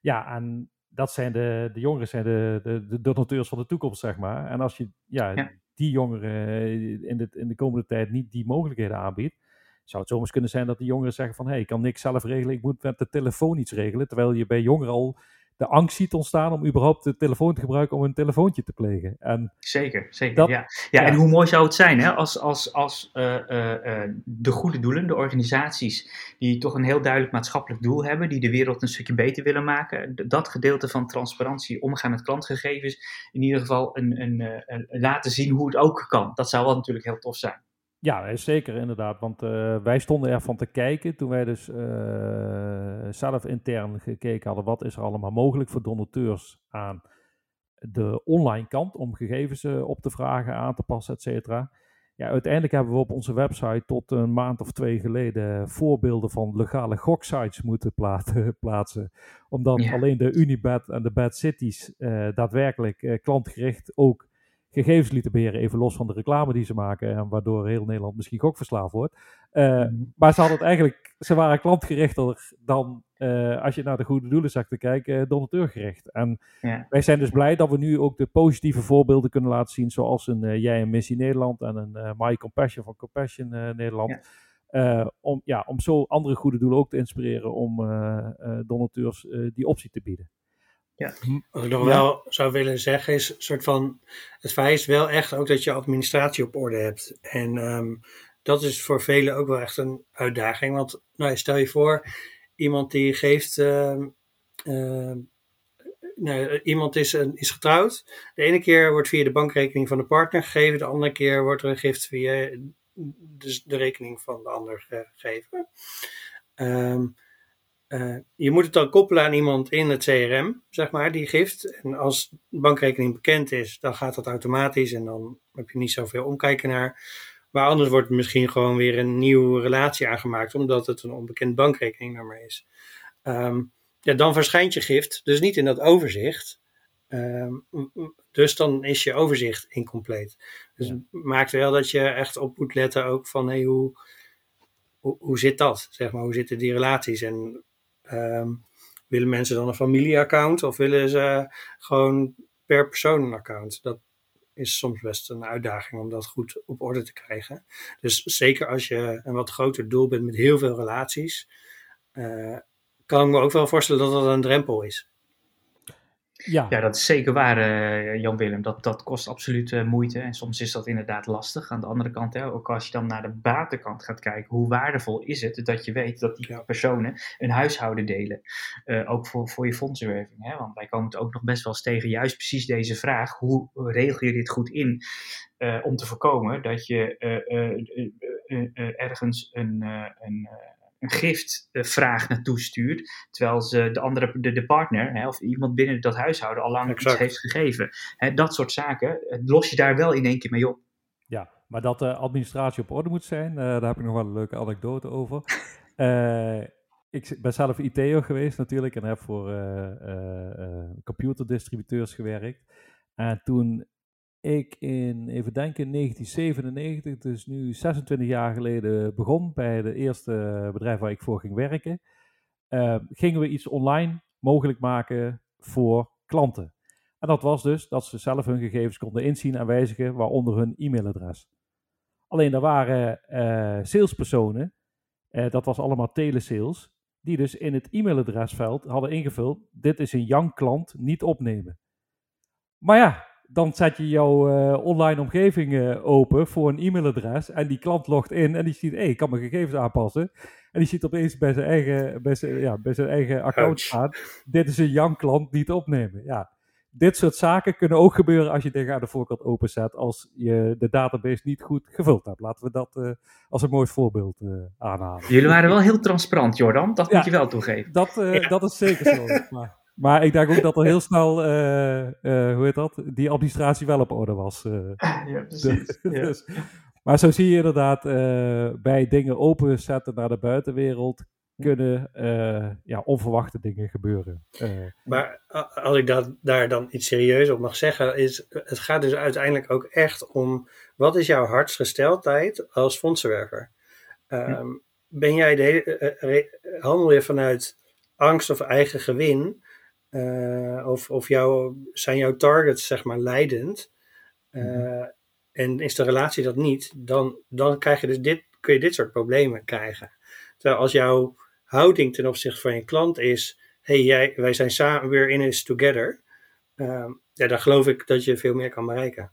Ja, en dat zijn de, de jongeren zijn de, de, de donateurs van de toekomst, zeg maar. En als je ja, die jongeren in de, in de komende tijd niet die mogelijkheden aanbiedt, zou het zomaar kunnen zijn dat die jongeren zeggen van hé, hey, ik kan niks zelf regelen, ik moet met de telefoon iets regelen. Terwijl je bij jongeren al de angst ziet ontstaan om überhaupt de telefoon te gebruiken om een telefoontje te plegen. En zeker, zeker. ja. Ja, en hoe mooi zou het zijn hè, als, als, als uh, uh, de goede doelen, de organisaties die toch een heel duidelijk maatschappelijk doel hebben, die de wereld een stukje beter willen maken, dat gedeelte van transparantie, omgaan met klantgegevens, in ieder geval een, een, een, laten zien hoe het ook kan. Dat zou wel natuurlijk heel tof zijn. Ja, zeker inderdaad. Want uh, wij stonden ervan te kijken toen wij dus uh, zelf intern gekeken hadden wat is er allemaal mogelijk voor donateurs aan de online kant om gegevens uh, op te vragen, aan te passen, et cetera. Ja, uiteindelijk hebben we op onze website tot een maand of twee geleden voorbeelden van legale goksites moeten <laughs> plaatsen. Omdat ja. alleen de Unibet en de Bad Cities daadwerkelijk klantgericht ook gegevens lieten beheren, even los van de reclame die ze maken, en waardoor heel Nederland misschien gokverslaafd wordt. Uh, mm. Maar ze hadden het eigenlijk, ze waren klantgerichter dan, uh, als je naar de goede doelen zag te kijken, donateurgericht. En ja. wij zijn dus blij dat we nu ook de positieve voorbeelden kunnen laten zien, zoals een uh, Jij en Missie Nederland en een My Compassion van Compassion Nederland. Ja. om, ja, om zo andere goede doelen ook te inspireren om donateurs die optie te bieden. Ja. Wat ik nog wel zou willen zeggen is, soort van, het vereist wel echt ook dat je administratie op orde hebt. En um, dat is voor velen ook wel echt een uitdaging. Want nou, stel je voor, iemand die geeft, uh, uh, nou, iemand is, is getrouwd. De ene keer wordt via de bankrekening van de partner gegeven, de andere keer wordt er een gift via de, de rekening van de ander gegeven. Um, uh, je moet het dan koppelen aan iemand in het CRM, zeg maar, die gift. En als de bankrekening bekend is, dan gaat dat automatisch en dan heb je niet zoveel omkijken naar. Maar anders wordt misschien gewoon weer een nieuwe relatie aangemaakt, omdat het een onbekend bankrekeningnummer is. Um, ja, dan verschijnt je gift dus niet in dat overzicht. Um, dus dan is je overzicht incompleet. Dus ja. maakt wel dat je echt op moet letten ook van hey, hoe, hoe, hoe zit dat? Zeg maar, hoe zitten die relaties? En Um, willen mensen dan een familieaccount of willen ze gewoon per persoon een account? Dat is soms best een uitdaging om dat goed op orde te krijgen. Dus zeker als je een wat groter doel bent met heel veel relaties, uh, kan ik me ook wel voorstellen dat dat een drempel is. Ja. ja, dat is zeker waar, uh, Jan Willem. Dat, dat kost absoluut uh, moeite en soms is dat inderdaad lastig. Aan de andere kant, hè, ook als je dan naar de buitenkant gaat kijken, hoe waardevol is het dat je weet dat die ja. personen een huishouden delen? Uh, ook voor, voor je fondsenwerving. Hè? Want wij komen het ook nog best wel eens tegen, juist precies deze vraag: hoe regel je dit goed in? om te voorkomen dat je ergens een. een een giftvraag naartoe stuurt, terwijl ze de andere, de, de partner hè, of iemand binnen dat huishouden al lang iets heeft gegeven. Hè, dat soort zaken los je daar wel in één keer mee op. Ja, maar dat de administratie op orde moet zijn, uh, daar heb ik nog wel een leuke anekdote over. uh, <laughs> ik ben zelf IT'er geweest natuurlijk en heb voor uh, computerdistributeurs gewerkt. En toen ik in, even denken, 1997, dus nu 26 jaar geleden begon bij de eerste bedrijf waar ik voor ging werken, uh, gingen we iets online mogelijk maken voor klanten. En dat was dus dat ze zelf hun gegevens konden inzien en wijzigen, waaronder hun e-mailadres. Alleen er waren uh, salespersonen, uh, dat was allemaal telesales, die dus in het e-mailadresveld hadden ingevuld: dit is een young klant, niet opnemen. Maar ja, dan zet je jouw uh, online omgeving uh, open voor een e-mailadres en die klant logt in en die ziet, hé, hey, ik kan mijn gegevens aanpassen. En die ziet opeens bij zijn eigen, bij zijn, ja, bij zijn eigen account staan, dit is een young klant, niet opnemen. Ja, dit soort zaken kunnen ook gebeuren als je dingen aan de voorkant openzet als je de database niet goed gevuld hebt. Laten we dat uh, als een mooi voorbeeld uh, aanhalen. Jullie waren wel heel transparant, Jordan. Dat ja, moet je wel toegeven. Dat, uh, ja. dat is zeker zo. <laughs> maar, maar, ik denk ook dat er <laughs> heel snel, hoe heet dat, die administratie wel op orde was. <laughs> ja, <laughs> precies. dus, maar zo zie je inderdaad bij dingen openzetten naar de buitenwereld kunnen uh, ja, onverwachte dingen gebeuren. Maar als ik dat, daar dan iets serieus op mag zeggen, is het gaat dus uiteindelijk ook echt om wat is jouw hartsgesteldheid als fondsenwerver? Um, ben jij de, handel je vanuit angst of eigen gewin? Of of jouw, zijn jouw targets zeg maar leidend? Mm. En is de relatie dat niet, dan, dan krijg je dus dit, kun je dit soort problemen krijgen. Terwijl als jouw houding ten opzichte van je klant is: hey, jij, wij zijn samen weer in this together. Um, ja, dan geloof ik dat je veel meer kan bereiken.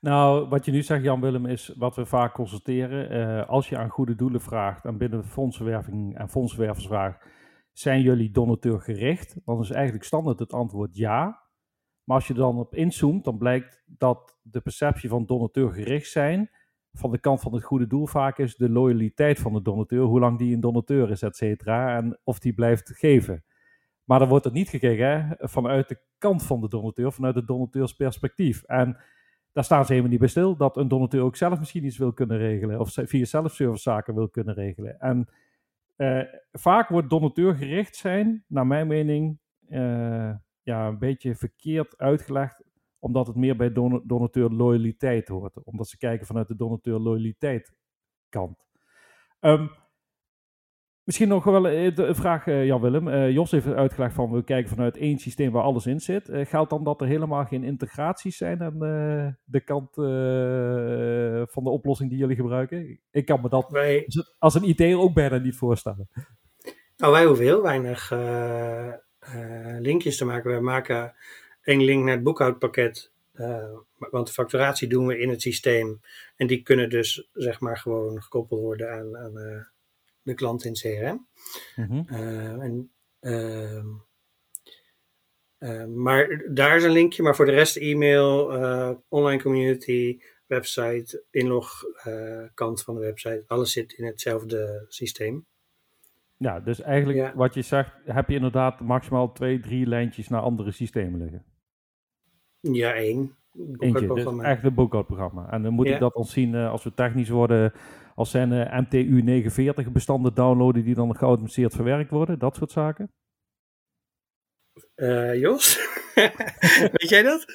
Nou, wat je nu zegt, Jan-Willem, is wat we vaak constateren. Uh, als je aan goede doelen vraagt en binnen fondsenwerving en fondsenwervers vraagt, zijn jullie donateur gericht? Dan is eigenlijk standaard het antwoord ja. Maar als je dan op inzoomt, dan blijkt dat de perceptie van donateur gericht zijn van de kant van het goede doel vaak is de loyaliteit van de donateur, hoe lang die een donateur is, et cetera, en of die blijft geven. Maar dan wordt het niet gekeken hè, vanuit de kant van de donateur, vanuit het donateursperspectief. En daar staan ze helemaal niet bij stil, dat een donateur ook zelf misschien iets wil kunnen regelen, of via zelfservice zaken wil kunnen regelen. En uh, vaak wordt donateur gericht zijn, naar mijn mening, uh, ja, een beetje verkeerd uitgelegd omdat het meer bij don donateur loyaliteit hoort. Omdat ze kijken vanuit de donateur loyaliteit kant. Um, misschien nog wel een vraag, uh, Jan-Willem. Uh, Jos heeft uitgelegd van we kijken vanuit één systeem waar alles in zit. Geldt dan dat er helemaal geen integraties zijn aan de kant van de oplossing die jullie gebruiken? Ik kan me dat als een IT ook bijna niet voorstellen. Nou, wij hoeven heel weinig linkjes te maken. Wij maken één link naar het boekhoudpakket. Uh, want de facturatie doen we in het systeem. En die kunnen dus zeg maar gewoon gekoppeld worden aan, aan de klant in CRM. Mm -hmm. uh, en, ehm, maar daar is een linkje. Maar voor de rest e-mail, online community, website, inlog kant van de website. Alles zit in hetzelfde systeem. Ja, dus eigenlijk ja. wat je zegt, heb je inderdaad maximaal twee, drie lijntjes naar andere systemen liggen. Ja, één. Eentje, dus echt een boekhoudprogramma. En dan moet ja. ik dat ontzien uh, als we technisch worden, als zijn uh, MTU 49 bestanden downloaden die dan geautomatiseerd verwerkt worden, dat soort zaken? Uh, Jos, <laughs> weet jij dat?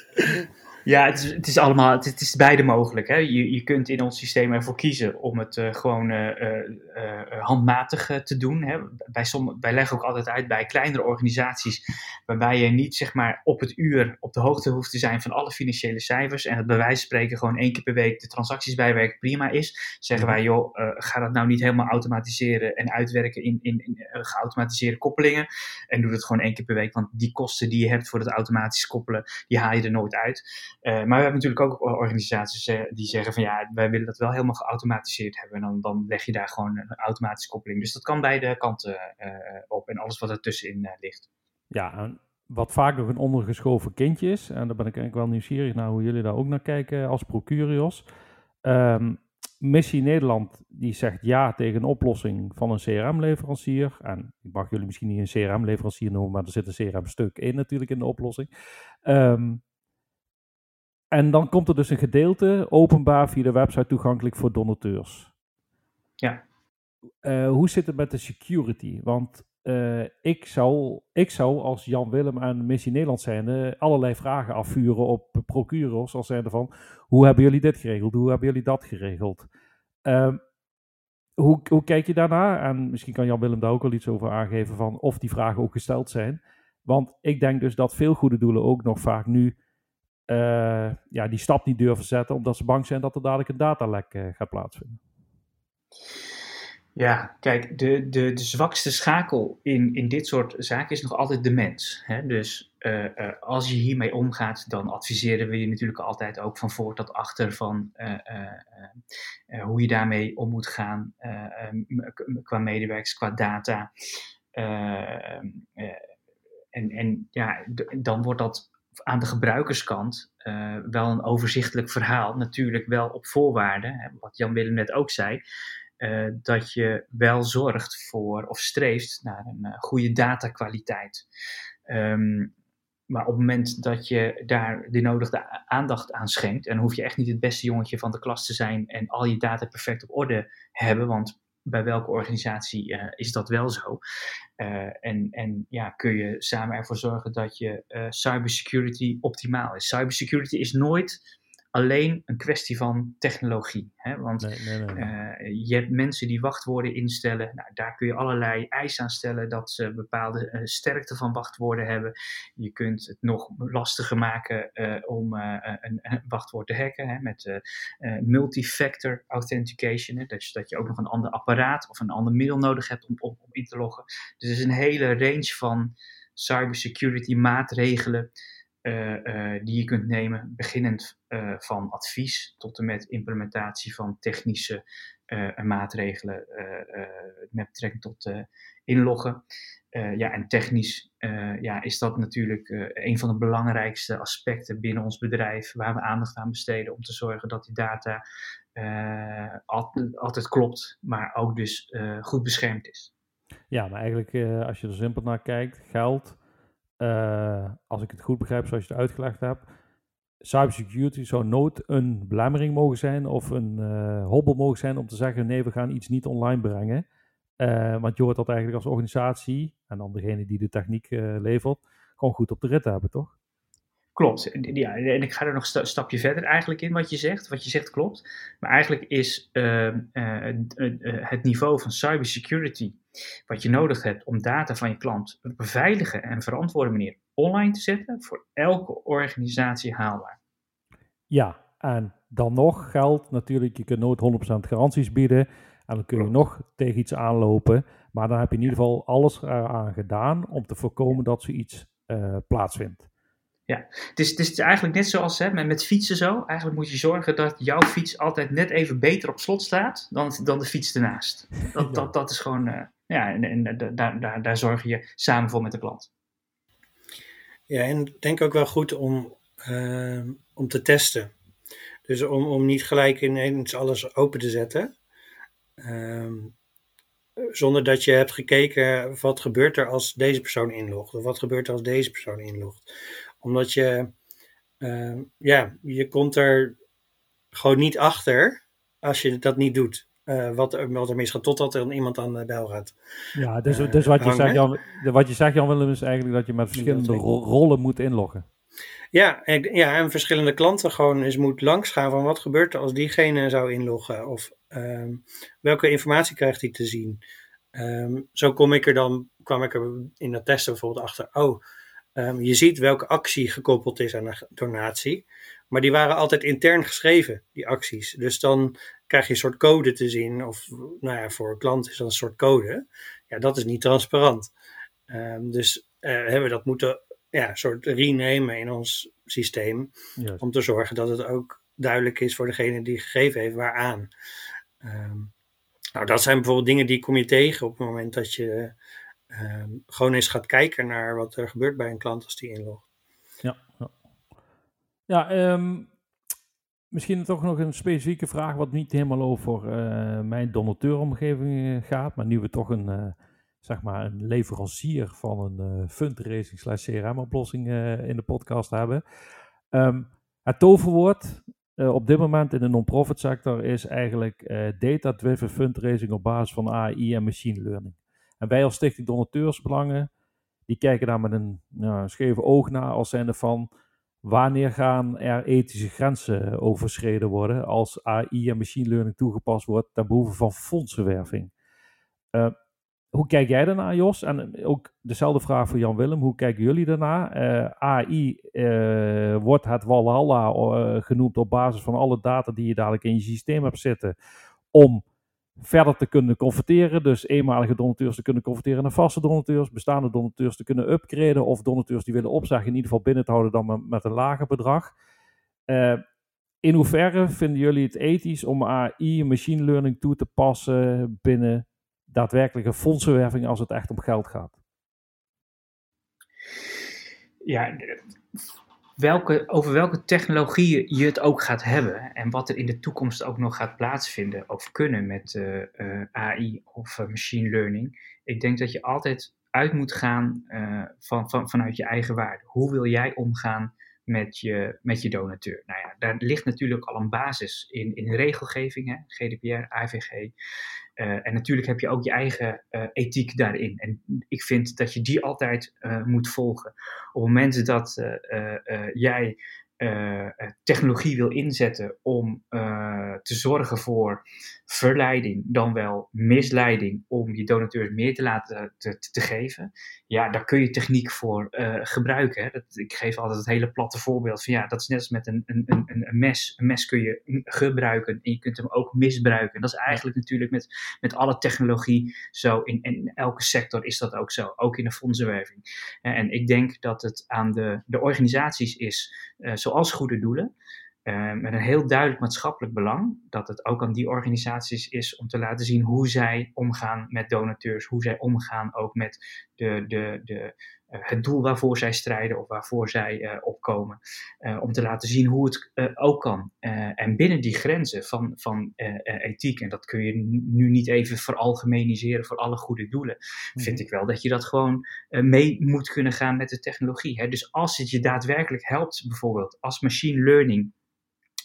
Ja, het is, het is allemaal, het, is beide mogelijk. Hè. Je, je kunt in ons systeem ervoor kiezen om het uh, gewoon uh, uh, handmatig te doen. Hè. Bij sommige, wij leggen ook altijd uit bij kleinere organisaties, waarbij je niet zeg maar op het uur op de hoogte hoeft te zijn van alle financiële cijfers. En het bij wijze van spreken gewoon één keer per week de transacties bijwerken prima is. Zeggen wij, joh, ga dat nou niet helemaal automatiseren en uitwerken in, in, in geautomatiseerde koppelingen. En doe dat gewoon één keer per week, want die kosten die je hebt voor het automatisch koppelen, die haal je er nooit uit. Uh, maar we hebben natuurlijk ook organisaties uh, die zeggen van ja, wij willen dat wel helemaal geautomatiseerd hebben. En dan, dan leg je daar gewoon een automatische koppeling. Dus dat kan beide kanten uh, op en alles wat ertussenin ligt. Ja, wat vaak nog een ondergeschoven kindje is, en daar ben ik eigenlijk wel nieuwsgierig naar hoe jullie daar ook naar kijken als Procurios. Um, Missie Nederland die zegt ja tegen een oplossing van een CRM-leverancier. En ik mag jullie misschien niet een CRM-leverancier noemen, maar er zit een CRM-stuk in natuurlijk in de oplossing. Um, en dan komt er dus een gedeelte openbaar via de website toegankelijk voor donateurs. Ja. Uh, hoe zit het met de security? Want eh, ik, zou, ik zou als Jan Willem en Missie Nederland zijnde allerlei vragen afvuren op procuros als zijnde van hoe hebben jullie dit geregeld, hoe hebben jullie dat geregeld. Ehm, hoe, hoe kijk je daarnaar? En misschien kan Jan Willem daar ook wel iets over aangeven van of die vragen ook gesteld zijn. Want ik denk dus dat veel goede doelen ook nog vaak nu uh, ja, die stap niet durven zetten, omdat ze bang zijn dat er dadelijk een datalek uh, gaat plaatsvinden. Ja, kijk, de, de, de zwakste schakel in, in dit soort zaken is nog altijd de mens. Hè? Dus uh, als je hiermee omgaat, dan adviseren we je natuurlijk altijd ook van voor tot achter van hoe je daarmee om moet gaan qua medewerkers, qua data. en, en ja, dan wordt dat aan de gebruikerskant wel een overzichtelijk verhaal, natuurlijk wel op voorwaarden, wat Jan Willem net ook zei. Uh, dat je wel zorgt voor of streeft naar een uh, goede datakwaliteit. Um, maar op het moment dat je daar de nodige aandacht aan schenkt, en hoef je echt niet het beste jongetje van de klas te zijn en al je data perfect op orde hebben, want bij welke organisatie uh, is dat wel zo? en, en ja, kun je samen ervoor zorgen dat je cybersecurity optimaal is. Cybersecurity is nooit alleen een kwestie van technologie. Hè? Want nee, nee, nee, uh, je hebt mensen die wachtwoorden instellen. Nou, daar kun je allerlei eisen aan stellen dat ze bepaalde uh, sterkte van wachtwoorden hebben. Je kunt het nog lastiger maken uh, om een, een, wachtwoord te hacken hè? met multifactor authentication. Hè? Dat, je, dat je ook nog een ander apparaat of een ander middel nodig hebt om, om, om in te loggen. Dus er is een hele range van cybersecurity maatregelen. Uh, uh, die je kunt nemen, beginnend uh, van advies tot en met implementatie van technische maatregelen met betrekking tot inloggen. ja, en technisch ja, is dat natuurlijk een van de belangrijkste aspecten binnen ons bedrijf waar we aandacht aan besteden om te zorgen dat die data altijd klopt, maar ook dus goed beschermd is. Ja, maar eigenlijk als je er simpel naar kijkt, geld uh, als ik het goed begrijp zoals je het uitgelegd hebt, cybersecurity zou nooit een belemmering mogen zijn of een uh, hobbel mogen zijn om te zeggen nee, we gaan iets niet online brengen. Uh, want je hoort dat eigenlijk als organisatie en dan degene die de techniek levert, gewoon goed op de rit hebben, toch? Klopt. Ja, en ik ga er nog een stapje verder eigenlijk in wat je zegt. Wat je zegt klopt. Maar eigenlijk is uh, uh, het niveau van cybersecurity wat je nodig hebt om data van je klant op een veilige en verantwoorde manier online te zetten, voor elke organisatie haalbaar. Ja, en dan nog geldt natuurlijk, je kunt nooit 100% garanties bieden. En dan kun je nog tegen iets aanlopen. Maar dan heb je in ieder geval alles eraan gedaan om te voorkomen dat zoiets uh, plaatsvindt. Ja, het is, het is eigenlijk net zoals hè, met, fietsen zo. Eigenlijk moet je zorgen dat jouw fiets altijd net even beter op slot staat dan, dan de fiets ernaast. Dat, dat, dat is gewoon, uh, ja, en, en daar, daar, daar zorg je samen voor met de klant. Ja, en ik denk ook wel goed om, uh, om te testen. Dus om, om niet gelijk ineens alles open te zetten. Uh, zonder dat je hebt gekeken wat gebeurt er als deze persoon inlogt. Of wat gebeurt er als deze persoon inlogt omdat je, uh, ja, je komt er gewoon niet achter als je dat niet doet. Uh, wat, er, wat er misgaat, totdat er iemand aan de bel gaat. Ja, dus, uh, dus wat, je zegt, Jan, wat je zegt, Jan Willem, is eigenlijk dat je met verschillende ro rollen moet inloggen. Ja en, ja, en verschillende klanten gewoon eens moet langsgaan van wat gebeurt er als diegene zou inloggen. Of um, welke informatie krijgt hij te zien. Um, zo kom ik er dan, kwam ik er in dat testen bijvoorbeeld achter. Oh, Um, je ziet welke actie gekoppeld is aan een donatie. Maar die waren altijd intern geschreven, die acties. Dus dan krijg je een soort code te zien. Of nou ja, voor een klant is dat een soort code. Ja, dat is niet transparant. Um, dus uh, hebben we dat moeten ja, een soort renemen in ons systeem. Yes. Om te zorgen dat het ook duidelijk is voor degene die gegeven heeft waaraan. Um, nou, dat zijn bijvoorbeeld dingen die kom je tegen op het moment dat je um, gewoon eens gaat kijken naar wat er gebeurt bij een klant als die inlogt. Ja, ja. ja um, misschien toch nog een specifieke vraag wat niet helemaal over uh, mijn donateuromgeving eh, gaat, maar nu we toch een, uh, zeg maar een leverancier van een fundraising slash CRM oplossing in de podcast hebben. Um, het toverwoord op dit moment in de non-profit sector is eigenlijk data-driven fundraising op basis van AI en machine learning. En wij als Stichting Donateursbelangen, die kijken daar met een nou, oog naar als zijnde van wanneer gaan er ethische grenzen overschreden worden als AI en machine learning toegepast wordt ten behoeve van fondsenwerving. Uh, hoe kijk jij daarnaar, Jos? En ook dezelfde vraag voor Jan Willem. Hoe kijken jullie daarnaar? Eh, AI eh, wordt het Walhalla genoemd op basis van alle data die je dadelijk in je systeem hebt zitten. Om verder te kunnen converteren. Dus eenmalige donateurs te kunnen converteren naar vaste donateurs. Bestaande donateurs te kunnen upgraden. Of donateurs die willen opzeggen in ieder geval binnen te houden dan met een lager bedrag. in hoeverre vinden jullie het ethisch om AI en machine learning toe te passen binnen daadwerkelijke fondsenwerving als het echt om geld gaat? Ja, welke, over welke technologieën je het ook gaat hebben en wat er in de toekomst ook nog gaat plaatsvinden of kunnen met uh, uh, AI of uh, machine learning. Ik denk dat je altijd uit moet gaan van, van, vanuit je eigen waarde. Hoe wil jij omgaan met je, met je donateur? Nou ja, daar ligt natuurlijk al een basis in, in regelgeving, GDPR, AVG. Uh, en natuurlijk heb je ook je eigen uh, ethiek daarin. En ik vind dat je die altijd uh, moet volgen. Op het moment dat jij technologie wil inzetten om te zorgen voor verleiding, dan wel misleiding, om je donateurs meer te laten te, te geven, ja, daar kun je techniek voor uh, gebruiken. Hè. Dat, ik geef altijd het hele platte voorbeeld van ja, dat is net als met een, een, een, een mes. Een mes kun je gebruiken en je kunt hem ook misbruiken. Dat is eigenlijk natuurlijk met, met alle technologie zo. In, in elke sector is dat ook zo, ook in de fondsenwerving. En ik denk dat het aan de, de organisaties is zoals goede doelen, met een heel duidelijk maatschappelijk belang, dat het ook aan die organisaties is om te laten zien hoe zij omgaan met donateurs, hoe zij omgaan ook met de, de, de, uh, het doel waarvoor zij strijden of waarvoor zij uh, opkomen. om te laten zien hoe het ook kan. en binnen die grenzen van, van ethiek, en dat kun je nu niet even veralgemeniseren voor alle goede doelen, mm vind ik wel dat je dat gewoon mee moet kunnen gaan met de technologie. Hè? Dus als het je daadwerkelijk helpt, bijvoorbeeld als machine learning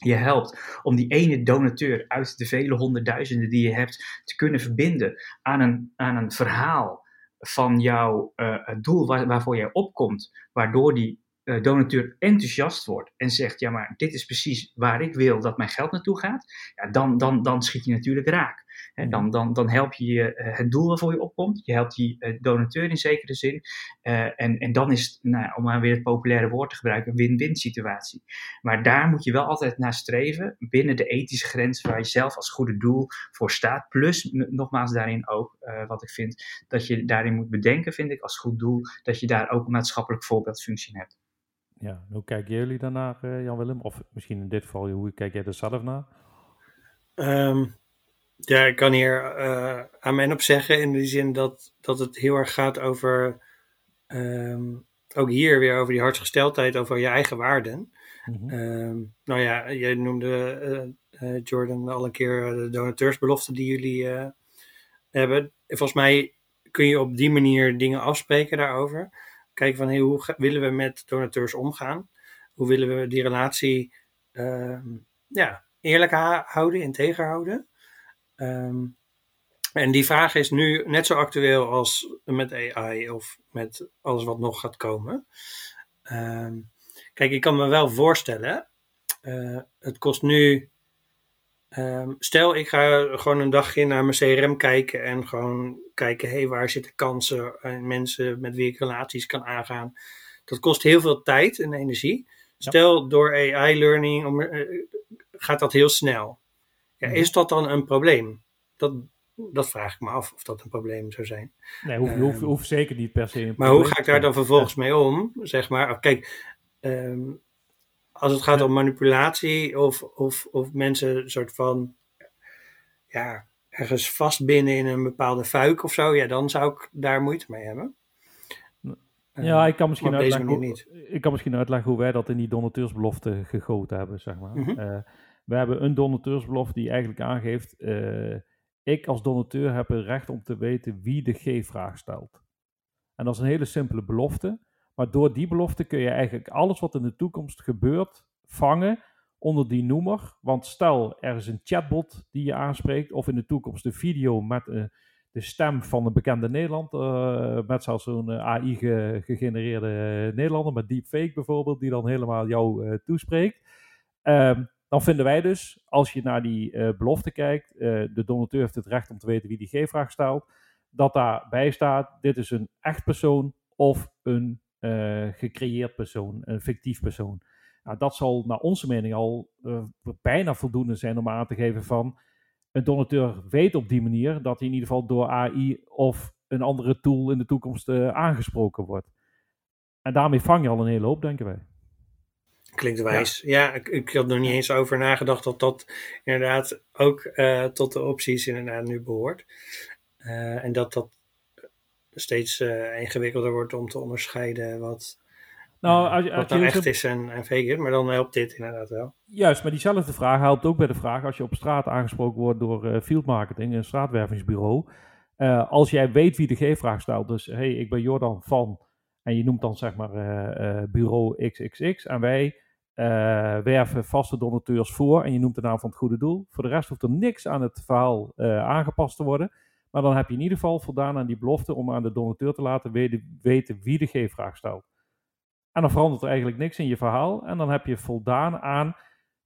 je helpt om die ene donateur uit de vele honderdduizenden die je hebt te kunnen verbinden aan een, aan een verhaal van jouw uh, doel waar, waarvoor jij opkomt, waardoor die uh, donateur enthousiast wordt en zegt, ja maar dit is precies waar ik wil dat mijn geld naartoe gaat, ja, dan, dan, dan schiet je natuurlijk raak. En dan, dan, dan help je uh, het doel waarvoor je opkomt. Je helpt die uh, donateur in zekere zin. Uh, en, en dan is het, nou, om maar weer het populaire woord te gebruiken, een win-win situatie. Maar daar moet je wel altijd naar streven, binnen de ethische grens waar je zelf als goede doel voor staat. Plus, nogmaals daarin ook, wat ik vind, dat je daarin moet bedenken, vind ik, als goed doel, dat je daar ook een maatschappelijk voorbeeldfunctie hebt. Ja, hoe kijken jullie daarnaar, Jan-Willem? Of misschien in dit geval, hoe kijk jij er zelf naar? Um, ja, ik kan hier uh, aan mijn op zeggen in die zin dat, dat het heel erg gaat over, um, ook hier weer over die hartsgesteldheid, over je eigen waarden. Mm um, nou ja, jij noemde uh, uh, Jordan al een keer de donateursbelofte die jullie hebben. Volgens mij kun je op die manier dingen afspreken daarover. Kijken van hey, hoe willen we met donateurs omgaan? Hoe willen we die relatie ehm, ja, eerlijk houden, integer houden? Um, en die vraag is nu net zo actueel als met AI of met alles wat nog gaat komen. Um, kijk, ik kan me wel voorstellen, uh, het kost nu. Um, stel, ik ga gewoon een dagje naar mijn CRM kijken en gewoon kijken, hé, hey, waar zitten kansen en mensen met wie ik relaties kan aangaan. Dat kost heel veel tijd en energie. Stel, door AI-learning uh, gaat dat heel snel. Ja, mhm. is dat dan een probleem? Dat, dat vraag ik me af of dat een probleem zou zijn. Nee, hoeft hoef, hoef, hoef zeker niet per se. maar hoe ga ik daar dan vervolgens mee om? Zeg maar, kijk, um, als het gaat om manipulatie of, of, of mensen een soort van, ja, ergens vastbinden in een bepaalde fuik of zo, ja, dan zou ik daar moeite mee hebben. Ja, ehm, ik kan, misschien uitleggen hoe, ik kan misschien uitleggen hoe wij dat in die donateursbelofte gegoten hebben, zeg maar. Mm -hmm. We hebben een donateursbelofte die eigenlijk aangeeft, uh, ik als donateur heb het recht om te weten wie de G-vraag stelt. En dat is een hele simpele belofte, maar door die belofte kun je eigenlijk alles wat in de toekomst gebeurt vangen onder die noemer. Want stel, er is een chatbot die je aanspreekt, of in de toekomst een video met uh, de stem van een bekende Nederland, met zelfs zo'n AI gegenereerde Nederlander, met deepfake bijvoorbeeld, die dan helemaal jou toespreekt. Um, dan vinden wij dus, als je naar die uh, belofte kijkt, uh, de donateur heeft het recht om te weten wie die G-vraag stelt, dat daarbij staat, dit is een echt persoon of een uh, gecreëerd persoon, een fictief persoon. Nou, dat zal naar onze mening al bijna voldoende zijn om aan te geven van, een donateur weet op die manier dat hij in ieder geval door AI of een andere tool in de toekomst aangesproken wordt. En daarmee vang je al een hele hoop, denken wij. Klinkt wijs. Ja, ik, ik, had nog niet eens over nagedacht dat dat inderdaad ook uh, tot de opties inderdaad nu behoort. Uh, en dat dat steeds uh, ingewikkelder wordt om te onderscheiden wat, nou, als, als wat nou echt is en, en fake is. Maar dan helpt dit inderdaad wel. Juist, maar diezelfde vraag helpt ook bij de vraag als je op straat aangesproken wordt door field marketing, een straatwervingsbureau. als jij weet wie de G-vraag stelt, dus hey, ik ben Jordan van... En je noemt dan zeg maar bureau XXX. En wij uh, werven vaste donateurs voor en je noemt de naam van het goede doel. Voor de rest hoeft er niks aan het verhaal uh, aangepast te worden. Maar dan heb je in ieder geval voldaan aan die belofte om aan de donateur te laten weten, wie de G-vraag stelt. En dan verandert er eigenlijk niks in je verhaal. En dan heb je voldaan aan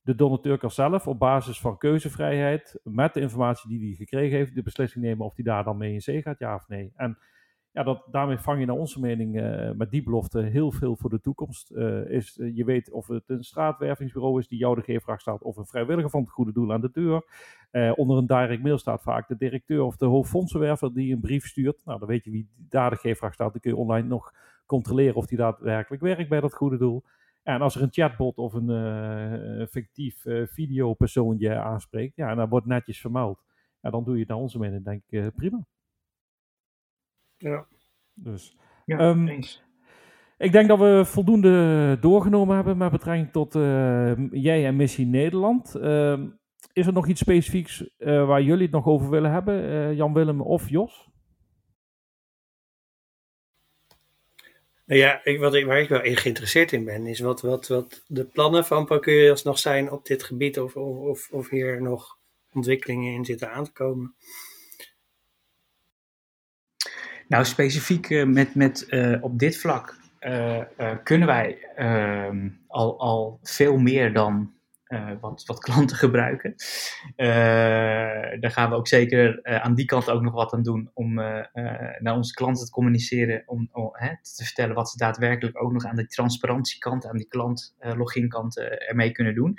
de donateur kan zelf op basis van keuzevrijheid, met de informatie die hij gekregen heeft, de beslissing nemen of hij daar dan mee in zee gaat, ja of nee. En ja, dat, daarmee vang je naar onze mening uh, met die belofte heel veel voor de toekomst. Uh, is, uh, je weet of het een straatwervingsbureau is die jou de G-vraag staat, of een vrijwilliger van het goede doel aan de deur. onder een direct mail staat vaak de directeur of de hoofdfondsenwerver die een brief stuurt. Nou, dan weet je wie daar de G-vraag staat. Dan kun je online nog controleren of die daadwerkelijk werkt bij dat goede doel. En als er een chatbot of een fictief videopersoon je aanspreekt, ja, en dat wordt netjes vermeld. Ja, dan doe je het naar onze mening denk ik prima. Ja. Dus, ja, um, Ik denk dat we voldoende doorgenomen hebben met betrekking tot uh, jij en Missie Nederland. Uh, is er nog iets specifieks uh, waar jullie het nog over willen hebben, uh, Jan Willem of Jos? Nou ja, ik, wat ik, waar ik wel in geïnteresseerd in ben, is wat, wat, wat de plannen van Procurious nog zijn op dit gebied, of, of, of hier nog ontwikkelingen in zitten aan te komen. Nou, specifiek uh, met, met, uh, op dit vlak uh, kunnen wij ehm, al, al veel meer dan wat, wat klanten <laughs> gebruiken. daar gaan we ook zeker aan die kant ook nog wat aan doen om naar onze klanten te communiceren, om, hè, te vertellen wat ze daadwerkelijk ook nog aan de transparantiekant, aan die klant loginkant ermee kunnen doen.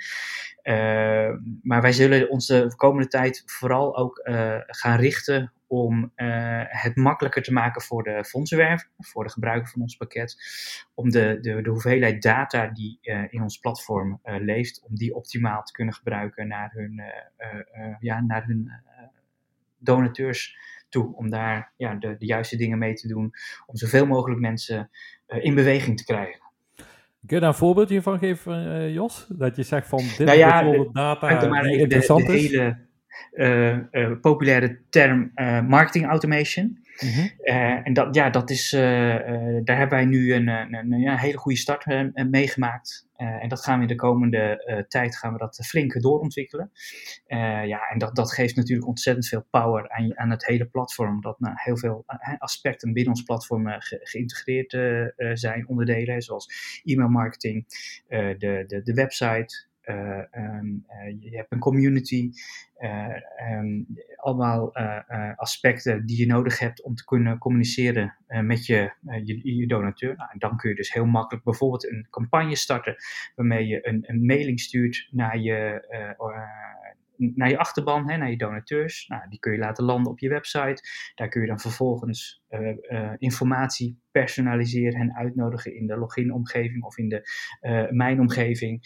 maar wij zullen ons de komende tijd vooral ook gaan richten om uh, het makkelijker te maken voor de fondsenwerver, voor de gebruiker van ons pakket, om de, de, de hoeveelheid data die uh, in ons platform uh, leeft, om die optimaal te kunnen gebruiken naar hun, ja, naar hun donateurs toe, om daar ja, de, de juiste dingen mee te doen, om zoveel mogelijk mensen in beweging te krijgen. Kun je daar een voorbeeld hiervan geven, Jos? Dat je zegt van dit nou ja, bijvoorbeeld data die interessant de, de is? Hele, populaire term uh, marketing automation. Mhm. en dat, ja, dat is, daar hebben wij nu een, een, een, een hele goede start meegemaakt. en dat gaan we in de komende tijd gaan we dat flink doorontwikkelen. ja, en dat, dat geeft natuurlijk ontzettend veel power aan, aan het hele platform. Dat nou, heel veel aspecten binnen ons platform ge, geïntegreerd zijn, onderdelen, zoals e-mail marketing, de, de, de website, um, uh, je hebt een community, uh, um, allemaal aspecten die je nodig hebt om te kunnen communiceren met je, je, donateur. Nou, en dan kun je dus heel makkelijk bijvoorbeeld een campagne starten waarmee je een, een mailing stuurt naar je, naar je achterban, hè, naar je donateurs. Nou, die kun je laten landen op je website. Daar kun je dan vervolgens informatie personaliseren en uitnodigen in de login-omgeving of in de mijn-omgeving.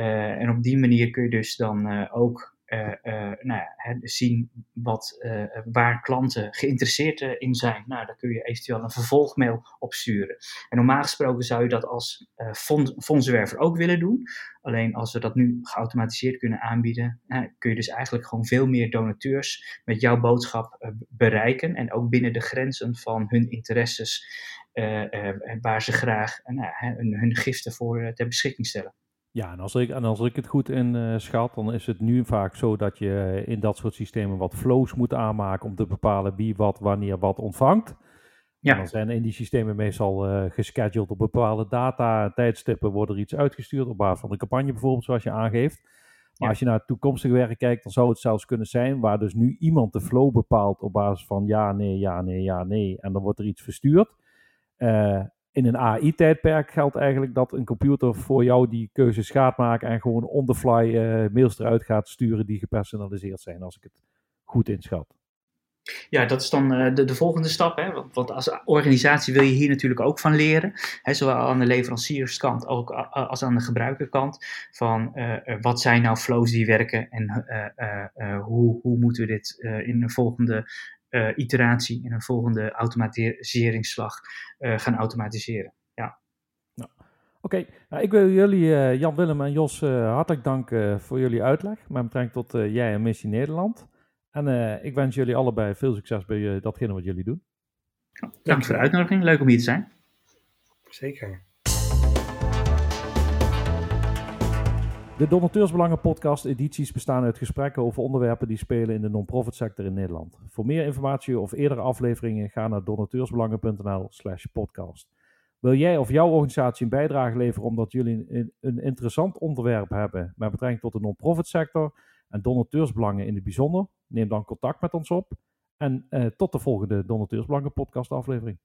Eh, en op die manier kun je dus dan eh, ook uh, nou ja, zien wat, waar klanten geïnteresseerd in zijn. Nou, daar kun je eventueel een vervolgmail op sturen. En normaal gesproken zou je dat als fond, fondsenwerver ook willen doen. Alleen als we dat nu geautomatiseerd kunnen aanbieden, kun je dus eigenlijk gewoon veel meer donateurs met jouw boodschap bereiken. En ook binnen de grenzen van hun interesses, waar ze graag hun, hun giften voor ter beschikking stellen. Ja, en als ik, en als ik het goed in uh, schat, dan is het nu vaak zo dat je in dat soort systemen wat flows moet aanmaken om te bepalen wie wat, wanneer wat ontvangt. Ja. En dan zijn in die systemen meestal uh, gescheduled op bepaalde data, tijdstippen, wordt er iets uitgestuurd op basis van de campagne bijvoorbeeld, zoals je aangeeft. Maar als je naar het toekomstige werk kijkt, dan zou het zelfs kunnen zijn waar dus nu iemand de flow bepaalt op basis van ja, nee, ja, nee, ja, nee. En dan wordt er iets verstuurd. Uh, in een AI-tijdperk geldt eigenlijk dat een computer voor jou die keuzes gaat maken en gewoon on the fly uh, mails eruit gaat sturen die gepersonaliseerd zijn, als ik het goed inschat. Ja, dat is dan uh, de, de, volgende stap. Hè? Want, als organisatie wil je hier natuurlijk ook van leren. Hè? Zowel aan de leverancierskant als aan de gebruikerkant. Van uh, wat zijn nou flows die werken en hoe, hoe moeten we dit in een volgende iteratie, in een volgende automatiseringsslag gaan automatiseren. Ja. Nou, Oké, nou, ik wil jullie, Jan Willem en Jos, hartelijk danken voor jullie uitleg met betrekking tot jij en Missie Nederland. En uh, ik wens jullie allebei veel succes bij uh, datgene wat jullie doen. Dank voor de uitnodiging. Leuk om hier te zijn. Zeker. De Donateursbelangen podcast edities bestaan uit gesprekken over onderwerpen die spelen in de non-profit sector in Nederland. Voor meer informatie of eerdere afleveringen ga naar donateursbelangen.nl slash podcast. Wil jij of jouw organisatie een bijdrage leveren omdat jullie een, een interessant onderwerp hebben met betrekking tot de non-profit sector en donateursbelangen in het bijzonder? Neem dan contact met ons op. En uh, tot de volgende Donateursbelangen podcast aflevering.